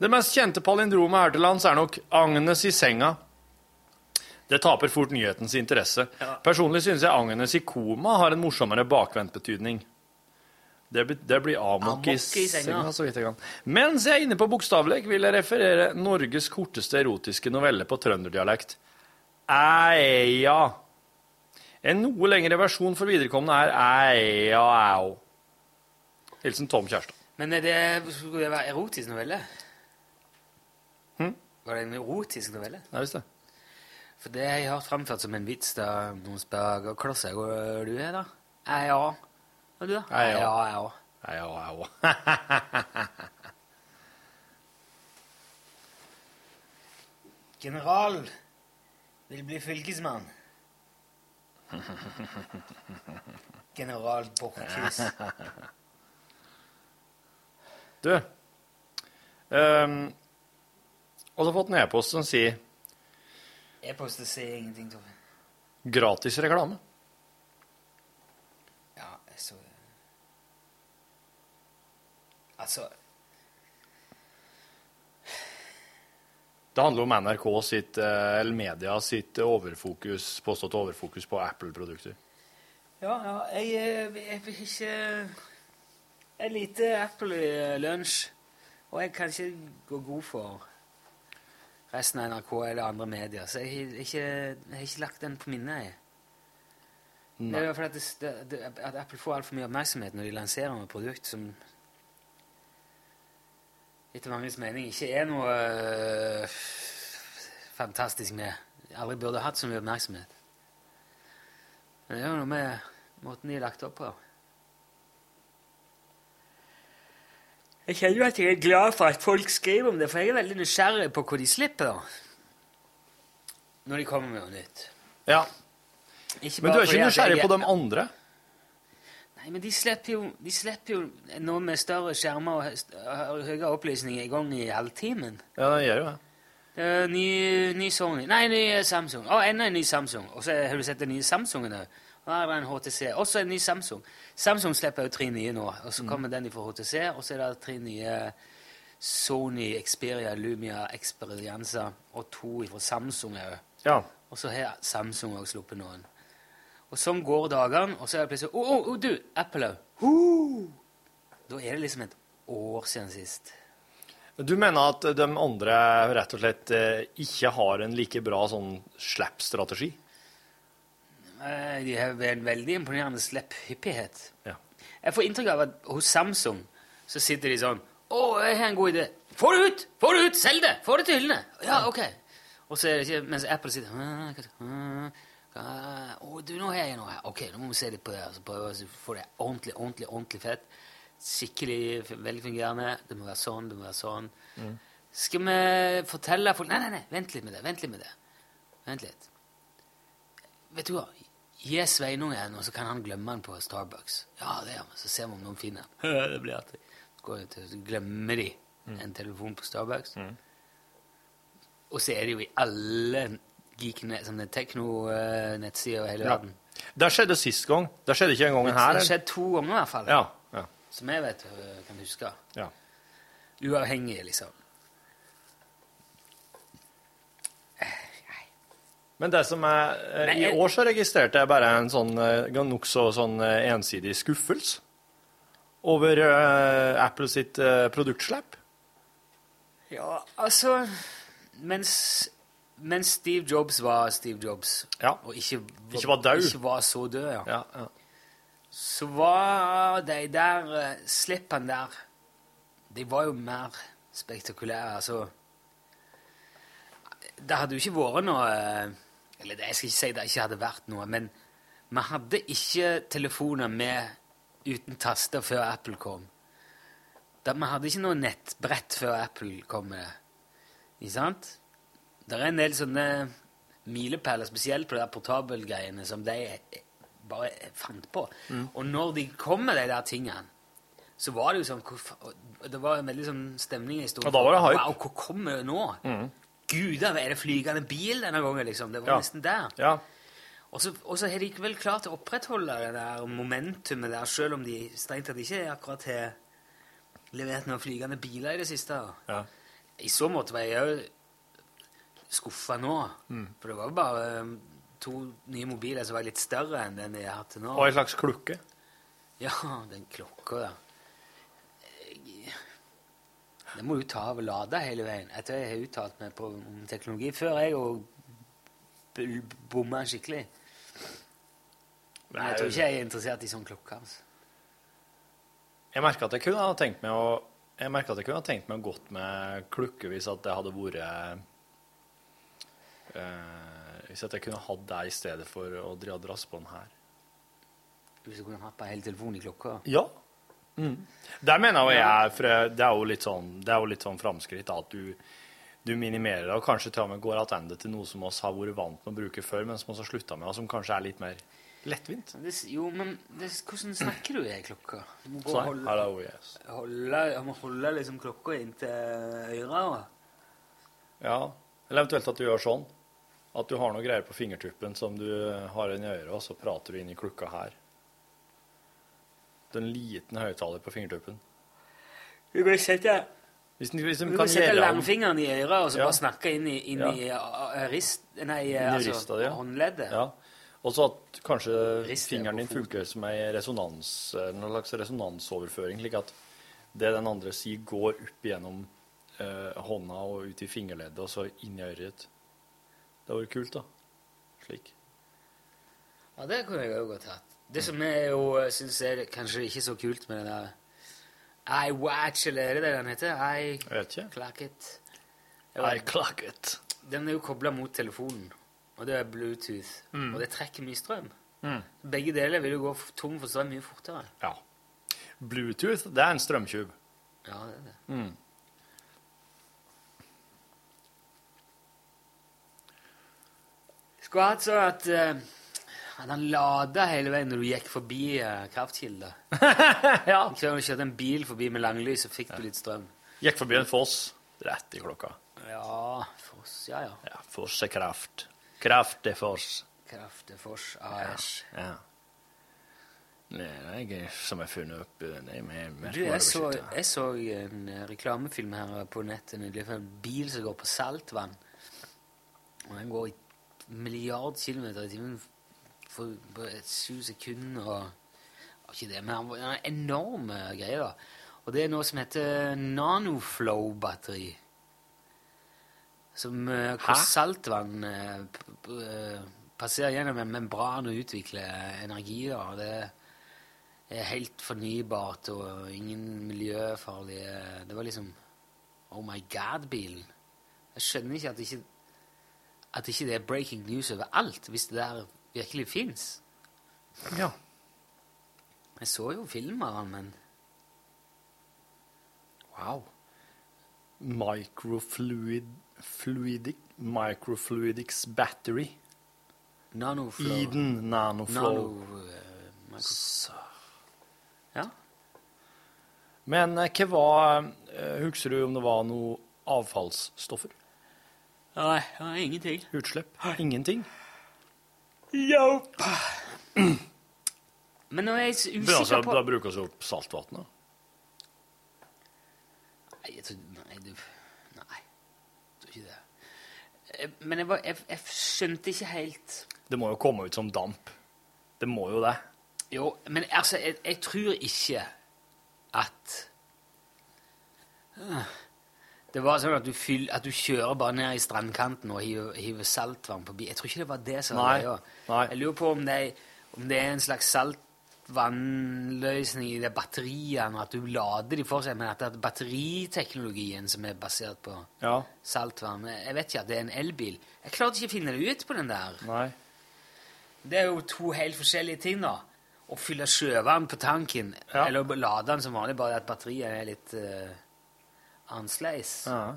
Det mest kjente palindromet her til lands er nok Agnes i senga. Det taper fort nyhetens interesse. Personlig synes jeg Agnes i koma har en morsommere bakvendt betydning. Det, blir, det blir amok, Amok i, i senga. så vidt jeg kan. Mens jeg er inne på bokstavlek, vil jeg referere Norges korteste erotiske novelle på trønderdialekt. Eia. En noe lengre versjon for viderekommende er eia au. Hilsen Tom Kjærstad. Men er det, skulle det være erotisk novelle? Hm? Var det en erotisk novelle? Ja visst det. For det har jeg hørt framført som en vits da noen spør hva klasse går du er, da? Eia, ja. Og du, da? Jeg, òg. ja. jeg, òg. General vil bli fylkesmann. General Borchhus. Du um, Og så fått en e-post som sier E-post sier ingenting, Tove. Gratis reklame. Ja, så Altså Det handler om NRK sitt, eh, eller media sitt overfokus, påstått overfokus på Apple-produkter. Ja, ja, jeg, eh, jeg vil ikke Jeg liker Apple i eh, lunsj, og jeg kan ikke gå god for resten av NRK eller andre medier, så jeg, har ikke, jeg har ikke lagt den på minnet. jeg. Det er jo fordi at, at Apple får altfor mye oppmerksomhet når de lanserer et produkt som etter manges mening ikke er noe øh, fantastisk med. Aldri burde hatt så mye oppmerksomhet. Men det er jo noe med måten de er lagt opp på. Jeg kjenner jo at jeg er glad for at folk skriver om det, for jeg er veldig nysgjerrig på hva de slipper når de kommer med noe nytt. Ja. Ikke Men du er ikke nysgjerrig jeg- på de andre? Nei, men de slipper jo, de slipper jo noe med større skjermer og hø- høyere opplysning i gang i halvtimen. Ja, det gjør jo det. Uh, ny, ny Sony Nei, ny Samsung. Å, enda en ny Samsung. Og så har du sett den nye Samsungen òg. Her er det en HTC. Også en ny Samsung. Samsung slipper jo tre nye nå. Og så kommer den fra HTC, og så er det tre nye Sony Xperia Lumia Experienza og to fra Samsung òg. Ja. Og så har Samsung òg sluppet noen. Og sånn går dagene, og så er det plutselig Å, oh, oh, du! Apple òg. Da er det liksom et år siden sist. Du mener at de andre rett og slett eh, ikke har en like bra sånn slapp-strategi? Eh, De har en veldig imponerende slipphyppighet. Ja. Jeg får inntrykk av at hos Samsung så sitter de sånn Å, jeg har en god idé. Få det ut! Få det ut! Selg det! Få det til hyllene! Ja, ok. Og så er det ikke Mens Apple sitter «Hæ, hva- hæ, hva- Å, du, nå har jeg noe her. Ok, nå må vi se litt på det. Altså, prøve å få det ordentlig, ordentlig, ordentlig fett. Skikkelig velfungerende. Det må være sånn, det må være sånn. Skal vi fortelle folk Nei, nei, nei, vent litt med det. Vent litt med det. Vent litt. Vet du hva? Gi Sveinungen, og så kan han glemme den på Starbucks. Ja, det gjør vi. Så ser vi om noen finner den. det blir artig. Så glemmer de en telefon på Starbucks. Og så er det jo i alle geekene, den tekno-nettsider i hele verden. Det skjedde sist gang. Det skjedde ikke en gang Det skjedde to ganger i hvert fall. Ja. ja. Som jeg vet, øh, kan huske. ja. Uavhengig, liksom. Men det som er Nei, jeg, I år så registrerte jeg bare en sånn eh, nokså sånn ensidig skuffelse over uh, Apple sitt uh, produktslipp. Ja, altså Mens, mens Steve Jobs var Steve Jobs, Ja. og ikke, Ikke var død. ikke var så død, ja. Ja, ja. så var de der uh, slippene der De var jo mer spektakulære. Altså Det hadde jo ikke vært noe eh, Eller jeg skal ikke si det ikke hadde vært noe, men vi hadde ikke telefoner med uten taster før Apple kom. Da, vi hadde ikke noe nettbrett før Apple kom med det. Ikke sant? Det er en del sånne milepæler, spesielt på de portabelgreiene, som de bare fant på. Og når de kom med de der tingene, så var det jo sånn Det var en veldig sånn stemning i historien. Og da var det hype. Wow, hvor kommer det nå? Gud, er det flygende bil denne gangen, liksom. Det var Ja. nesten der. ja. Og så, har de vel klart å opprettholde det der momentumet der, selv om de strengt tatt ikke akkurat har levert noen flygende biler i det siste. Ja. I så måte var jeg òg skuffa nå. For det var jo bare um, to nye mobiler som var litt større enn den jeg har til nå. Og en slags klukke. Ja, den klokka, da. Den må du ta av og lade hele veien. Etter jeg har uttalt meg på om teknologi før jeg og bomma skikkelig. Men jeg tror ikke jeg er interessert i sånn klokke. altså. Jeg merka at jeg kunne ha tenkt meg å jeg at jeg kunne ha tenkt meg godt med klukke hvis at det hadde vært Hvis jeg kunne hatt deg i stedet for drasse på den her. Hvis du kunne hatt på hele telefonen i klokka. Ja. Mm. Der mener jeg jeg for det er jo litt sånn, det er jo litt sånn framskritt at du, du minimerer det, og kanskje til og med går tilbake til noe som oss har vært vant med å bruke før, men som vi har slutta med, og som kanskje er litt mer lettvint. Det, jo, men det, hvordan snakker du i klokka? Du må gå Sånn. holde, Hello, yes. holde, må holde liksom klokka inntil øret. Ja. Eller eventuelt at du gjør sånn. At du har noe greier på fingertuppen som du har inn i øret, og så prater du inn i klukka her. Det er en liten høyttaler på fingertuppen. Du kan sette, Hvis den, hvis den du kan sette langfingeren i øret og så Ja. bare snakke inn i, inn Ja. i uh, rist... Nei, Inn i altså rista ja. håndleddet. Og så at kanskje Rister fingeren din funker som ei resonans, en slags resonansoverføring, slik at det den andre sier, går opp gjennom eh, hånda og ut i fingerleddet, og så inn i øret. Det hadde vært kult, da. Slik. Ja, det kunne jeg òg godt hatt. Det som jeg jo syns er kanskje ikke så kult med den der I watch, eller er det det den heter? I vet ikke. clock it. I clock it. Den er jo kobla mot telefonen, og det er Bluetooth. Og det trekker mye strøm. Mm. Begge deler vil jo gå tom for strøm mye fortere. Ja. Bluetooth, det er en strømtjuv. Ja, det er det. Mm. Hatt sånn at, uh, han lada hele veien når du gikk forbi uh, kraftkilder. ja. Når Du kjørte en bil forbi med langlys, så fikk du litt strøm. Gikk forbi en foss rett i klokka. Ja, Foss, ja ja. Ja, foss er kraft. Kraft er foss. Kraft Kraftefors AS. Ja. Det er jeg som har funnet opp nei, med, med Du, jeg så, jeg så en eh, reklamefilm her på nettet nylig for en bil som går på saltvann. Og den går i milliard kilometer i timen for på sju sekunder og Ikke det, men han var- en er greie. da. Og det er noe som heter nanoflow-batteri. Som eh, hvor saltvann eh, passerer gjennom en membran og utvikler energi. da. Det er helt fornybart og ingen miljøfarlige Det var liksom Oh my God-bilen. Jeg skjønner ikke at ikke at ikke det er breaking news overalt, hvis det der virkelig fins. Ja. Jeg så jo film av han, men Wow. Microfluid fluidic, Microfluidics battery. Nanoflow Eden nanoflow. Nano, uh, Ja. Men eh, hva var eh, Husker du om det var noe avfallsstoffer? Nei, ja, ingenting. Utslipp? Ingenting? Men nå er jeg Men altså, usikker på da bruker vi opp saltvannet. Nei, jeg tror Nei, du Nei, jeg tror ikke det. Eh, Men jeg, var, jeg, jeg skjønte ikke helt Det må jo komme ut som damp. Det må jo det. Jo, men altså, jeg, jeg tror ikke at Ah, Det var sånn at du, fyll, at du kjører bare ned i strandkanten og hiver, hiver saltvann forbi. Jeg tror ikke det var det som var greia. Jeg lurer på om det, om det er en slags saltvannløsning i de batteriene, at du lader de for seg, men at det er batteriteknologien som er basert på Ja. saltvann. Jeg vet ikke at det er en elbil. Jeg klarte ikke å finne det ut på den der. Nei. Det er jo to helt forskjellige ting, da. Å fylle sjøvann på tanken, Ja. eller lade den som vanlig, bare at batteriet er litt uh, annerledes. Ja.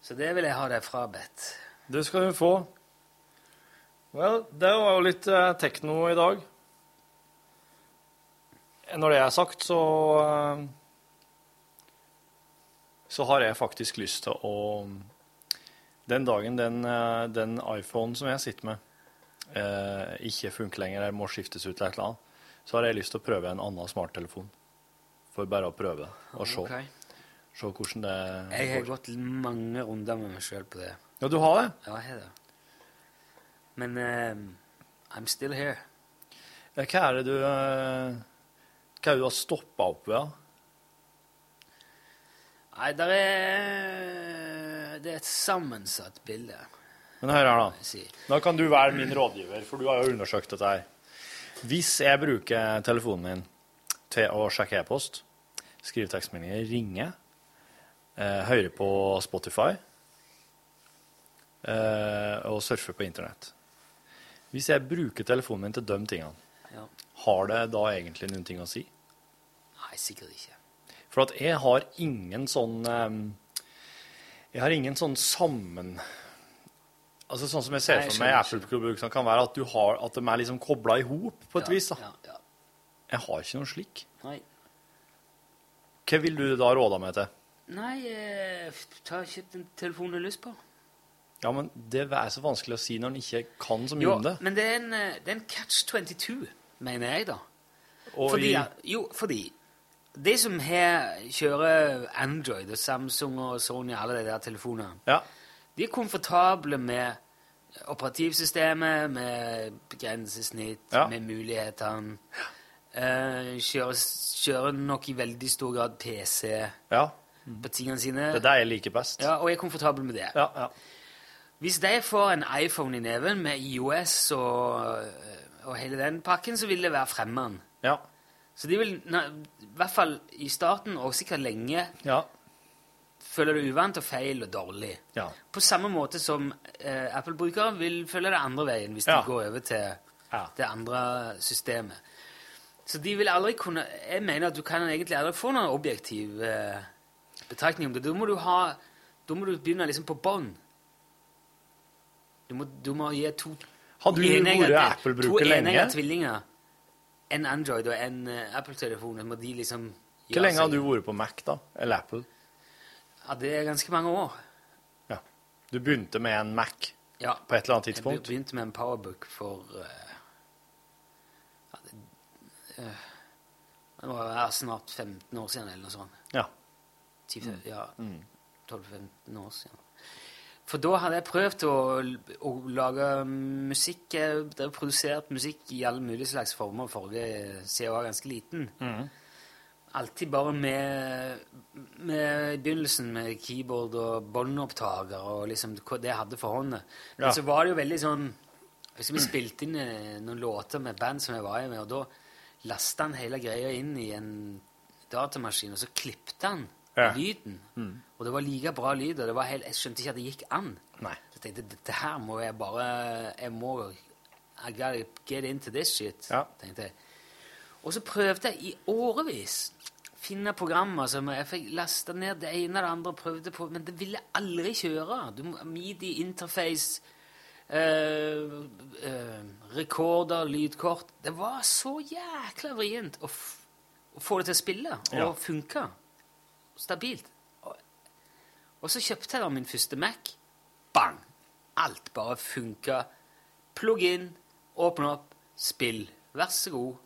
Så det vil jeg ha deg frabedt. Det skal du få. Vel, det var jo litt eh, tekno i dag. Når det er sagt, så eh, Så har jeg faktisk lyst til å Den dagen den, eh, den iPhone som jeg sitter med, eh, ikke funker lenger, eller må skiftes ut eller et eller annet, så har jeg lyst til å prøve en annen smarttelefon. For bare å prøve og se, Okay. se hvordan det Jeg har gått mange runder med meg sjøl på det. Ja, du har det? Ja, jeg har det. Men uh, I'm still here. Hva er det du uh, Hva er det du har stoppa opp ved? Nei, der er Det er et sammensatt bilde. Men hør her, da. Da kan du være min rådgiver, for du har jo undersøkt dette her. Hvis jeg bruker telefonen min til å sjekke e-post, skrive tekstmeldinger, ringe, eh, høre på Spotify eh, og surfe på internett Hvis jeg bruker telefonen min til de tingene, Ja. har det da egentlig noen ting å si? Nei, sikkert ikke. For at jeg har ingen sånn eh, Jeg har ingen sånn sammen... Altså Sånn som jeg ser Nei, jeg for meg Apple-produktene kan være at, du har, at de er liksom kobla i hop på et Ja, vis. da. Ja. Jeg har ikke noe slik. Nei. Hva vil du da råde meg til? Nei, jeg tar kjøp den telefonen du har lyst på. Ja, men det er så vanskelig å si når en ikke kan så mye Jo, om det. men det er en, eh, det er en catch 22, mener jeg, da. Og fordi, i, Jo, fordi de som her kjører Android og Samsung og Sony, alle de der telefonene, ja, de er komfortable med operativsystemet, med grensesnitt, Ja. med mulighetene. Eh, kjører, kjører nok i veldig stor grad PC ja. på tingene sine. Det er det jeg liker best. Ja, og er komfortabel med det. ja. ja. Hvis de får en iPhone i neven med IOS og, og hele den pakken, så vil det være fremmeren ja. Så de vil, i hvert fall i starten, og sikkert lenge, ja. føle det uvant og feil og dårlig. ja. På samme måte som eh, Apple-brukere vil følge det andre veien hvis Ja. de går over til Ja. det andre systemet. Så de vil aldri kunne Jeg mener at du kan egentlig aldri få noen objektiv eh, betraktning om det. Da må du ha Da må du begynne liksom på bånn. Du du må gi to Har du vært Apple-bruker To enegga tvillinger. En Android og en uh, Apple-telefon. Må de liksom Hvor lenge har du vært på Mac, da? Eller Apple? Ja, det er ganske mange år. Ja. Du begynte med en Mac Ja. på et eller annet tidspunkt? Jeg begynte med en powerbook for eh, det var være snart 15 år siden, eller noe sånt. Ja. 10, ja, 12-15 år siden. For da hadde jeg prøvd å, å lage musikk. Jeg har produsert musikk i alle mulige slags former forrige jeg var ganske liten. Alltid bare med, med begynnelsen med keyboard og båndopptaker og liksom det jeg hadde for hånda. Men Ja. så var det jo veldig sånn liksom Vi spilte inn eh, noen låter med band som jeg var i med, og da lasta han hele greia inn i en datamaskin, og så klippte han Ja. lyden. Og det var like bra lyd, og det var helt, jeg skjønte ikke at det gikk an. Nei. Så jeg tenkte dette her må jeg bare Jeg må I gotta get into this shit, Ja. tenkte jeg. Og så prøvde jeg i årevis finne programmer som jeg fikk lasta ned det ene og det andre, prøvde på, men det ville aldri kjøre. Du Midi, interface, eh, eh, rekorder, lydkort Det var så jækla vrient å, å få det til å spille og Ja. funke stabilt. Og, og så kjøpte jeg da min første Mac. Bang! Alt bare funka. Plugg inn, åpne opp, spill. Vær så god.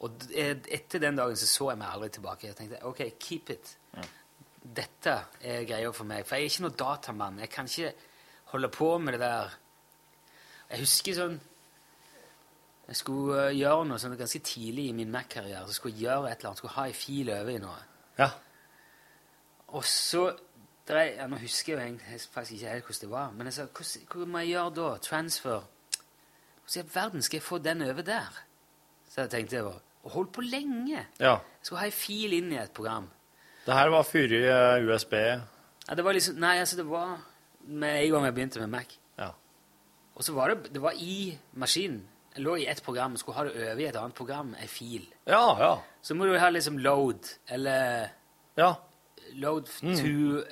Og eh, etter den dagen så så jeg meg aldri tilbake. Jeg tenkte OK, keep it. Dette er greia for meg. For jeg er ikke noe datamann. Jeg kan ikke holde på med det der Jeg husker sånn Jeg skulle eh, gjøre noe sånn ganske tidlig i min Mac-karriere. Så skulle jeg gjøre et eller annet. Skulle ha ei fil over i noe. Ja. Og så ja, Nå husker jeg egentlig faktisk ikke helt hvordan det var. Men jeg sa, hva må jeg gjøre da? Transfer? Hvordan i verden skal jeg få den over der? Så jeg tenkte jeg var, Og holdt på lenge. ja. Jeg skulle ha ei fil inn i et program. Det her var før eh, USB. Ja, det var liksom, Nei, altså, det var med en gang jeg begynte med Mac. Og så var det, det var i maskinen. Jeg lå i ett program og skulle ha det over i et annet program, ei fil. Ja, ja. Så må du ha liksom load, eller Ja. load to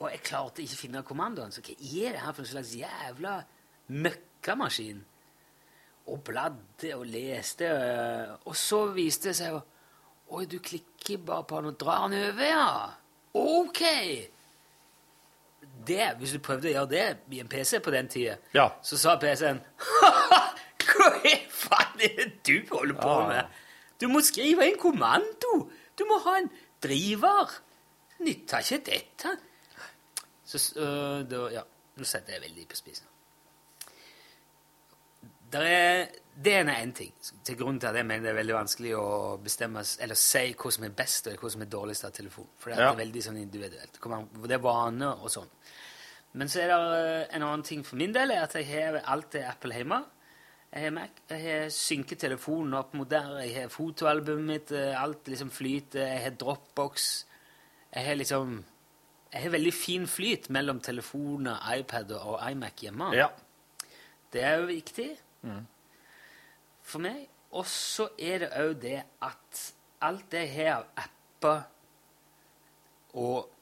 Og jeg klarte ikke å finne kommandoen. Så hva er det her for en slags jævla møkkamaskin? Og bladde og leste, øh, og så viste det seg jo Oi, du klikker bare på den og drar den over, ja. OK! Det, hvis du prøvde å gjøre det i en PC på den tida, Ja. så sa PC-en Hva i faen er det du holder på Ja. med? Du må skrive en kommando! Du må ha en driver! Nytter ikke dette. Så øh, da, ja, nå setter jeg veldig på spissen. Der er, det er en ting til grunn til at jeg mener det er veldig vanskelig å bestemme eller si hva som er best og hva som er dårligst av telefon. For det er Ja. veldig sånn individuelt. Det, er vane og sånn. Men så er det øh, en annen ting for min del, er at jeg har alt det Apple hjemme. Jeg har Mac, jeg har synket telefonen opp mot der, jeg har fotoalbumet mitt, øh, alt liksom flyter, jeg har Dropbox. Jeg har liksom Jeg har veldig fin flyt mellom telefoner, iPad og iMac hjemme. Ja. Det er jo viktig for meg. Og så er det òg det at alt det jeg har av apper og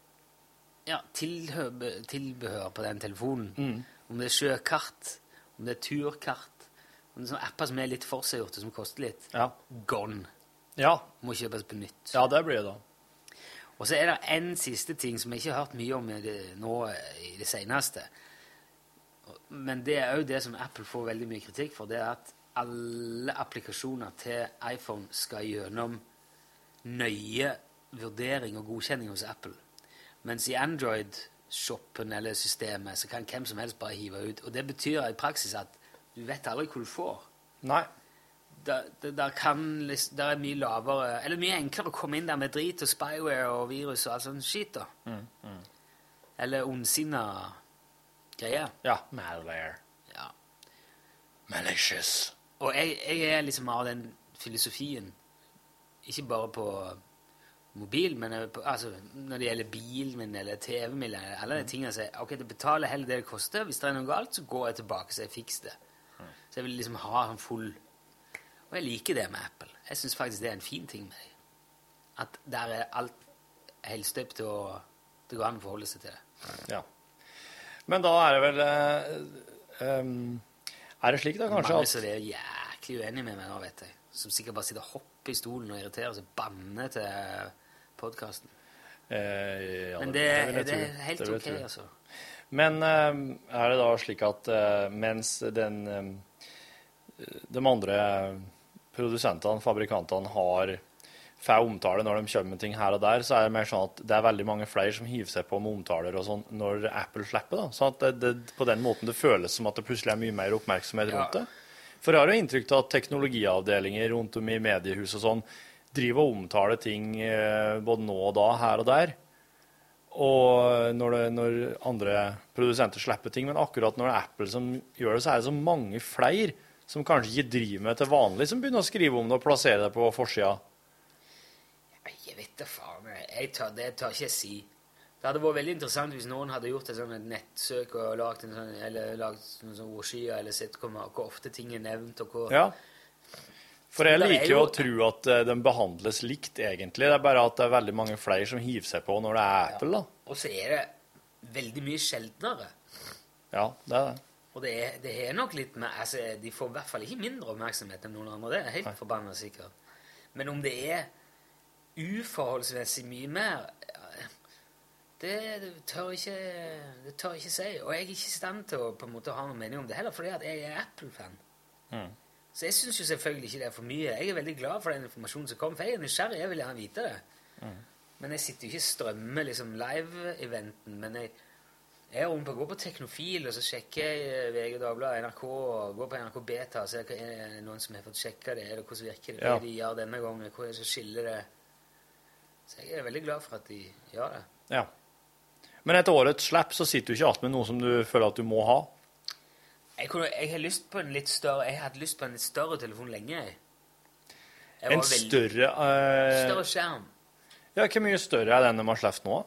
ja, tilbehør på den telefonen, om det er sjøkart, om det er turkart, om det er sånne apper som er litt forseggjorte, som koster litt, Ja. gone. Ja. Må kjøpes på nytt. ja, det blir det da. Og så er det en siste ting som jeg ikke har hørt mye om i det, nå i det seneste. Men det er òg det som Apple får veldig mye kritikk for, det er at alle applikasjoner til iPhone skal gjennom nøye vurdering og godkjenning hos Apple. Mens i Android-shoppen eller systemet så kan hvem som helst bare hive ut. Og det betyr i praksis at du vet aldri hva du får. Nei. Der, der, der, kan, der er mye lavere Eller mye enklere å komme inn der med drit og spyware og virus og all sånn skit. da. Eller ondsinna greier. Ja. Malware. Ja. Malicious. Og jeg, jeg er liksom av den filosofien, ikke bare på mobil, men altså, når det gjelder bilen min eller TV-en min, eller alle de tingene, så jeg, ok, det betaler heller det det koster. Hvis det er noe galt, så går jeg tilbake, så jeg fikser det. Så jeg vil liksom ha en full Og jeg liker det med Apple. Jeg syns faktisk det er en fin ting med dem. At der er alt helstøpt, og det går an å forholde seg til det. Ja. Men da er det vel eh, um, Er det slik, da, kanskje, Mange som er jæklig uenige med meg nå, vet jeg. Som sikkert bare sitter og hopper i stolen og irriterer seg, banner til podkasten. eh, ja, Men det, det, det er helt Det ok, altså. Men eh, er det da slik at eh, mens den eh, de andre produsentene, fabrikantene, har får omtale når de kommer med ting her og der, så er det mer sånn at det er veldig mange flere som hiver seg på med omtaler og sånn når Apple slipper. da. Sånn at det, det, på den måten det føles som at det plutselig er mye mer oppmerksomhet rundt det. For jeg har jo inntrykk av at teknologiavdelinger rundt om i mediehus og sånn driver og omtaler ting eh, både nå og da, her og der. Og når, det, når andre produsenter slipper ting, men akkurat når det er Apple som gjør det, så er det så mange flere som kanskje ikke driver med det til vanlig, som begynner å skrive om det og plassere det på forsida. Jeg vet da faen. jeg. Tør, det tør ikke jeg si. Det hadde vært veldig interessant hvis noen hadde gjort et sånt et nettsøk og lagd en sånn, eller lagt noen sånn ordskyer, eller sett hvor, hvor ofte ting er nevnt, og hvor Ja. For jeg er liker jo å tro at eh, de behandles likt, egentlig. Det er bare at det er veldig mange flere som hiver seg på når det er Apple, da. Og så er det veldig mye sjeldnere. Ja, det er det. Og det er, det er nok litt mer altså, De får i hvert fall ikke mindre oppmerksomhet enn noen andre. Det er helt forbanna sikkert. Men om det er uforholdsmessig mye mer det, det tør ikke Det tør ikke si. Og jeg er ikke i stand til å på en måte ha noen mening om det heller, fordi at jeg er Apple-fan. Mm. Så jeg syns jo selvfølgelig ikke det er for mye. Jeg er veldig glad for den informasjonen som kom, for jeg er nysgjerrig. Jeg vil gjerne vite det. Mm. Men jeg sitter jo ikke og strømmer liksom live-eventen. Men jeg, jeg er på, går på Teknofil, og så sjekker jeg eh, VG Dagbladet, NRK, og går på NRK Beta og ser hva er det noen som har fått sjekka det, eller hvordan virker det, hva Ja. de gjør denne gangen, hva er det som skiller det. Så jeg er veldig glad for at de gjør det. Ja. Men etter årets slapp så sitter du ikke igjen med noe som du føler at du må ha. Jeg, kunne, jeg har lyst på en litt større Jeg hadde lyst på en litt større telefon lenge. En veldig- større uh, Større skjerm. Ja, Hvor mye større er den de har sluppet nå?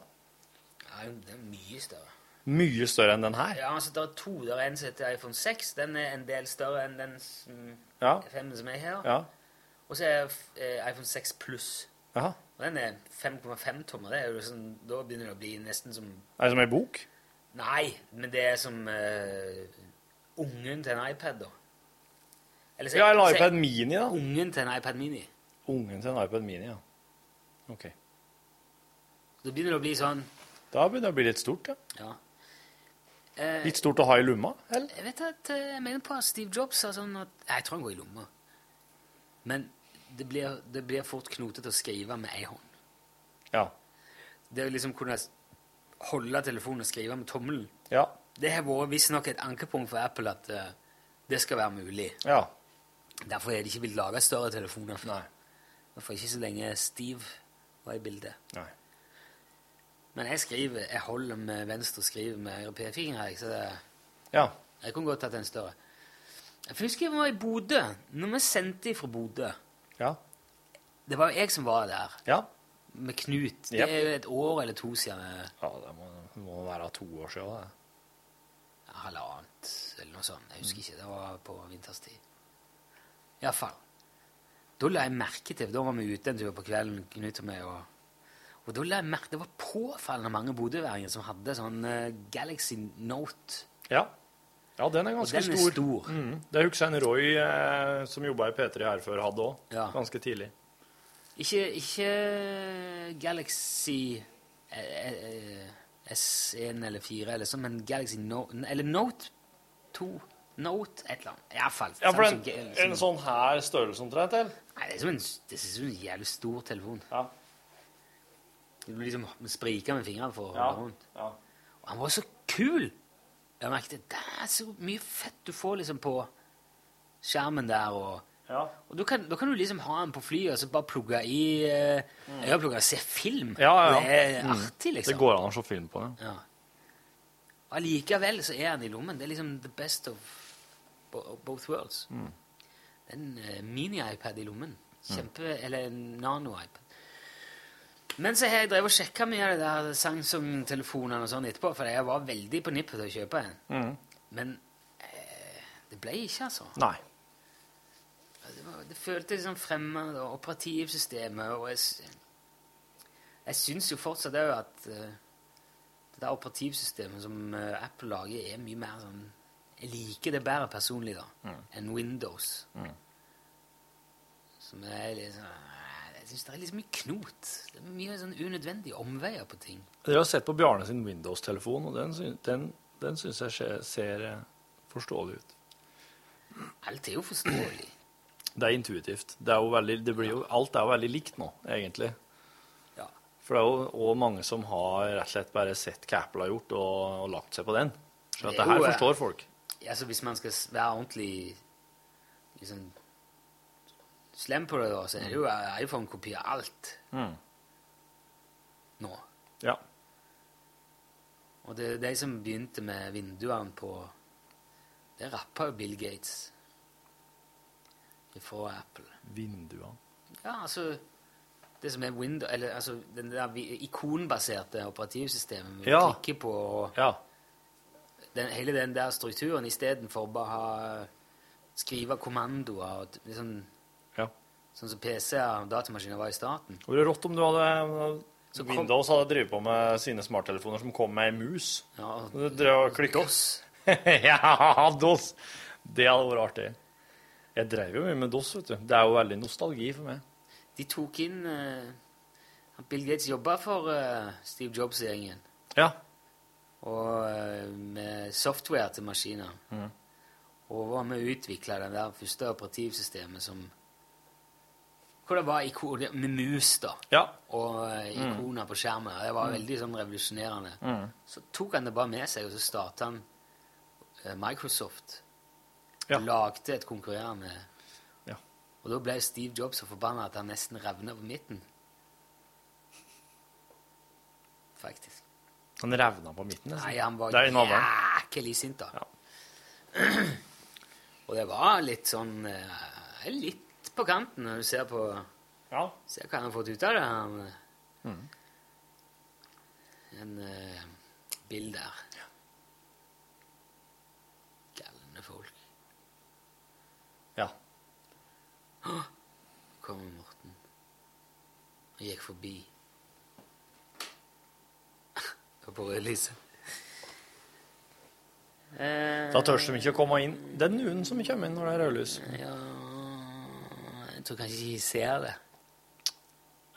Ja, det er mye større. Mye større enn den her? Ja, altså, det er to. Det er en som heter iPhone 6. Den er en del større enn den som, Ja. femmen som er her. Ja. Og så er eh, iPhone 6 Pluss. Og den er 5,5 tommer. Det er jo sånn, da begynner det å bli nesten som Er det som ei bok? Nei, men det er som eh, ungen til en iPad, da. Eller Ja, en iPad Mini, da. Ungen til en iPad Mini. Ungen til en iPad Mini, ja. Ok. Da begynner det å bli sånn Da begynner det å bli litt stort, ja. Ja. Eh, Litt stort å ha i lomma, eller? Jeg vet at eh, jeg mener på at Steve Jobs sa sånn at Jeg tror han går i lomma. Men det blir, det blir fort knotete å skrive med ei hånd. Ja. Det å liksom kunne holde telefonen og skrive med tommelen, Ja. Det har vært visstnok et ankepunkt for Apple at eh, det skal være mulig. Ja. Derfor har de ikke villet lage større telefoner. Nei. Derfor ikke så lenge Steve var i bildet. Nei. Men jeg skriver, jeg holder med venstre og skriver med høyre p-finger, så det, Ja. jeg kunne godt tatt en større. Jeg husker jeg var i Bodø, når vi sendte fra Bodø. Ja. Det var jo jeg som var der, Ja. med Knut. Det Jep. er jo et år eller to siden. ja det må, må være to år siden. Det. Halvannet, eller noe sånt. Jeg husker ikke, det var på vinterstid. Iallfall. Da la jeg merke til, da var vi ute en tur på kvelden, Knut og meg, og, og da la jeg merke det var påfallende mange bodøværinger som hadde sånn uh, Galaxy Note. Ja. ja, den er ganske den er stor. stor. Mm. Det husker jeg en Roy eh, som jobba i P3 her før, hadde òg. Ja. Ganske tidlig. Ikke, ikke Galaxy eh, eh, S1 eller 4 eller sånn, men Galaxy Note Eller Note 2 Note et eller annet. Iallfall. Ja, for en, G- en sånn her størrelse omtrent? Nei, det er som en, det er som en jævlig stor telefon. Ja. Du liksom spriker med fingrene for å Ja. holde rundt. ja. Og han var så kul! Jeg merket det er så mye fett du får liksom på skjermen der. Og, Ja. og da, kan, da kan du liksom ha den på flyet og så bare plugge i eh, Jeg har plugga se film. Ja, ja, ja. Det er Mm. artig, liksom. Det går an å se film på det. Allikevel så er den i lommen. Det er liksom the best of both worlds. Mm. En eh, mini-iPad i lommen. Kjempe, Eller en nano-iPad. Men så har jeg drevet og sjekka mye av det der Samsung-telefonene og sånn etterpå, for jeg var veldig på nippet til å kjøpe en. Mm. Men eh, det ble ikke, altså. Nei. Det, føltes liksom fremmed, og operativsystemet og Jeg, jeg syns jo fortsatt òg at eh, det der operativsystemet som eh, Apple lager, er mye mer sånn Jeg liker det bedre personlig da enn Windows. Mm. Som er liksom Jeg syns det er litt mye knot. Det er mye sånn unødvendige omveier på ting. Dere har sett på Bjarne sin Windows-telefon, og den, den, den syns jeg ser, ser forståelig ut. Alt er jo forståelig. Det er intuitivt. Det er jo veldig, det blir jo, alt er jo veldig likt nå, egentlig. Ja. For det er jo også mange som har rett og slett bare sett hva Apple har gjort, og, og lagt seg på den. Så Det at det her eh, forstår folk. Altså, hvis man skal være ordentlig liksom, slem på det, da, så er det jo iPhone kopier alt Mm. nå. Ja. Og det er de som begynte med vinduene på Det rappa jo Bill Gates fra Apple. Vinduene. Ja, altså Det som er window, eller altså den der ikonbaserte operativsystemet vi Ja. klikker på og Ja. den, hele den der strukturen istedenfor bare ha skrive kommandoer og liksom, ja. Sånn som PC-er og datamaskiner var i starten. Det ville rått om du hadde Så Windows hadde drevet på med sine smarttelefoner som kom med ei mus. Ja, og Du drev og klikka. DOS. ja, DOS! Det hadde vært artig. Jeg drev jo mye med DOS, vet du. Det er jo veldig nostalgi for meg. De tok inn uh, Bill Gates jobba for uh, Steve Jobs-gjengen. Ja. Og uh, med software til maskiner. Mm. Og var med å utvikle det der første operativsystemet som Hvor det var ikon, med mus, da. Ja. Og ikoner Mm. ikoner på skjermen. Det var Mm. veldig sånn revolusjonerende. Mm. Så tok han det bare med seg, og så starta han Microsoft. Ja. Lagde et konkurrerende Ja. Og da ble Steve Jobs så forbanna at han nesten revna på midten. Faktisk. Han revna på midten. nesten. Nei, han var jæklig sint, da. og det var litt sånn eh, Litt på kanten når du ser på Ja. Ser hva han har fått ut av det. Han, eh, Mm. En uh, bil der. Galne folk. Ja. Kommer Morten. Han gikk forbi. Og på rødlyset. Eh, Da tør de ikke å komme inn. Det er noen som kommer inn når det er rødlys. Ja Jeg tror kanskje ikke de ser det.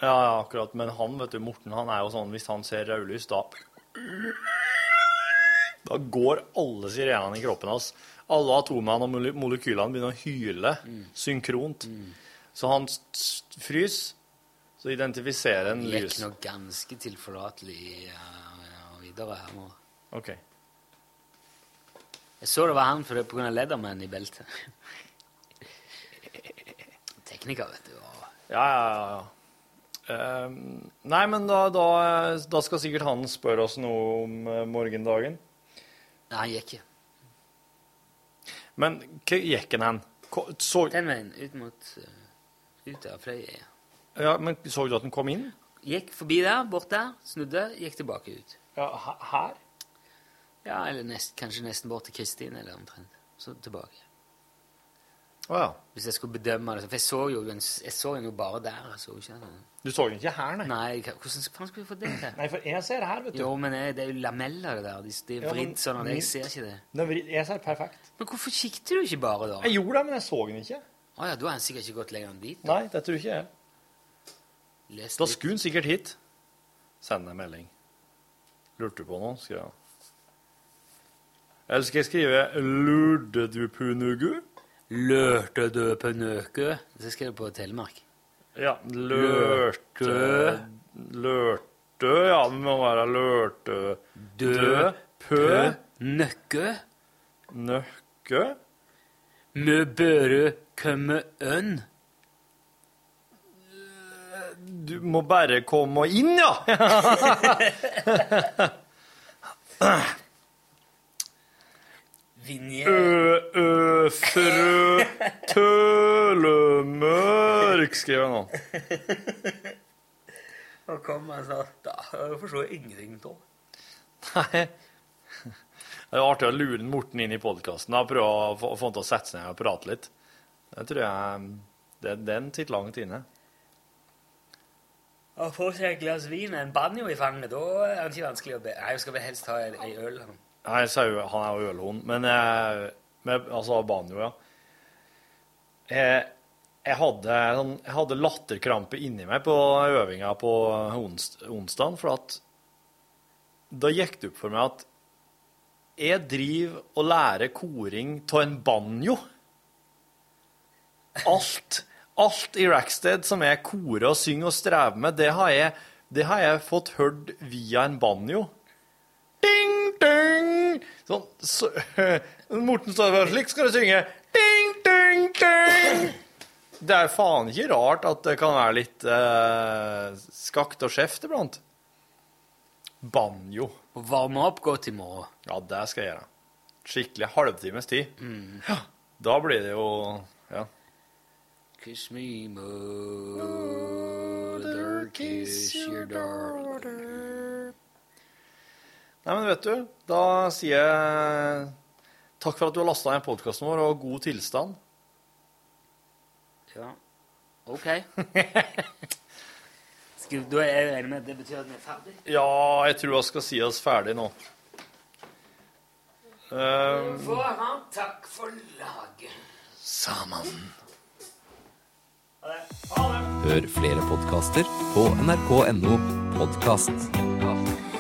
Ja, ja, akkurat. Men han, vet du, Morten, han er jo sånn hvis han ser rødlys, da Da går alle sirenene i kroppen hans. Alle atomene og molekylene begynner å hyle synkront. Så han fryser, så identifiserer han Det gikk noe ganske tilforlatelig ja, videre her nå. OK. Jeg så det var han for det av Leatherman i beltet. Tekniker, vet du. Og Ja, ja, ja. ja. Ehm, nei, men da, da, da skal sikkert han spørre oss noe om eh, morgendagen. Nei, han gikk ikke. Men hva gikk den hen? Så, Den veien, ut mot uh, Ut av Frøya. ja, men så du at den kom inn? Gikk forbi der, bort der, snudde, gikk tilbake ut. Ja, her? Ja, eller nest, kanskje nesten bort til Kristin, eller omtrent. Så tilbake. Å ja. Hvis jeg skulle bedømme det. For jeg så jo jeg så den jo bare der. Jeg så ikke. Du så den ikke her, nei? Nei, hvordan faen skulle vi få det til? Nei, for jeg ser det her, vet du. Jo, men jeg, det er jo lameller, det der. De, de er Ja, sånn at min- jeg ser ikke det. Den Jeg ser perfekt. Men hvorfor kikket du ikke bare, da? Jeg gjorde det, men jeg så den ikke. Å ja, da har han sikkert ikke gått lenger enn dit. Nei, det tror ikke jeg. Lest Da skulle han sikkert hit. Send en melding. Lurte du på noe? skrev han. Eller skal jeg skrive lurte du på noe? Lørte du på nøke? Det jeg på Telemark. Ja, lørte Lørte, ja, det må være lørte Dø Pø Nøkke. Nøkke Mø børe komme ønn. Du må bare komme inn, ja! Vinje. Ø, ø, frø, tølemørk, skriver jeg nå. Og kom han sa Da jeg forstår ingenting av. Nei. Det er artig å lure Morten inn i podkasten og prøve å få, han til å sette seg ned og prate litt. Det tror jeg det, Den sitter langt inne. Å få seg et glass vin og en banjo i fanget, da er det ikke vanskelig å be. Nei, skal vi helst ha en øl. øl. Nei, jo, han er jo ølhund, men jeg, med, altså banjo, ja. Jeg, jeg, hadde, jeg hadde latterkrampe inni meg på øvinga på ons, onsdag, for at da gikk det opp for meg at jeg driver og lærer koring av en banjo. Alt, alt i Rackstead som jeg korer og synger og strever med, det har jeg, det har jeg fått hørt via en banjo. Ding, ding! Sånn, så, Morten står der slik skal du synge. Ding, ding, ding! Det er faen ikke rart at det kan være litt eh, skakt og skjevt iblant. Banjo. Og varme opp godt i morgen. Ja, det skal jeg gjøre. Skikkelig halvtimes tid. Ja, da blir det jo Ja. Kiss me, mother, kiss your daughter. Nei, men vet du, da sier jeg takk for at du har lasta ned podkasten vår, og god tilstand. Ja. OK. Skal, da er jeg regner med at det betyr at vi er ferdig? Ja, jeg tror jeg skal si oss ferdig nå. Um, For ha takk for laget. Sammen. Ha det. Hør flere podkaster på nrk.no podkast.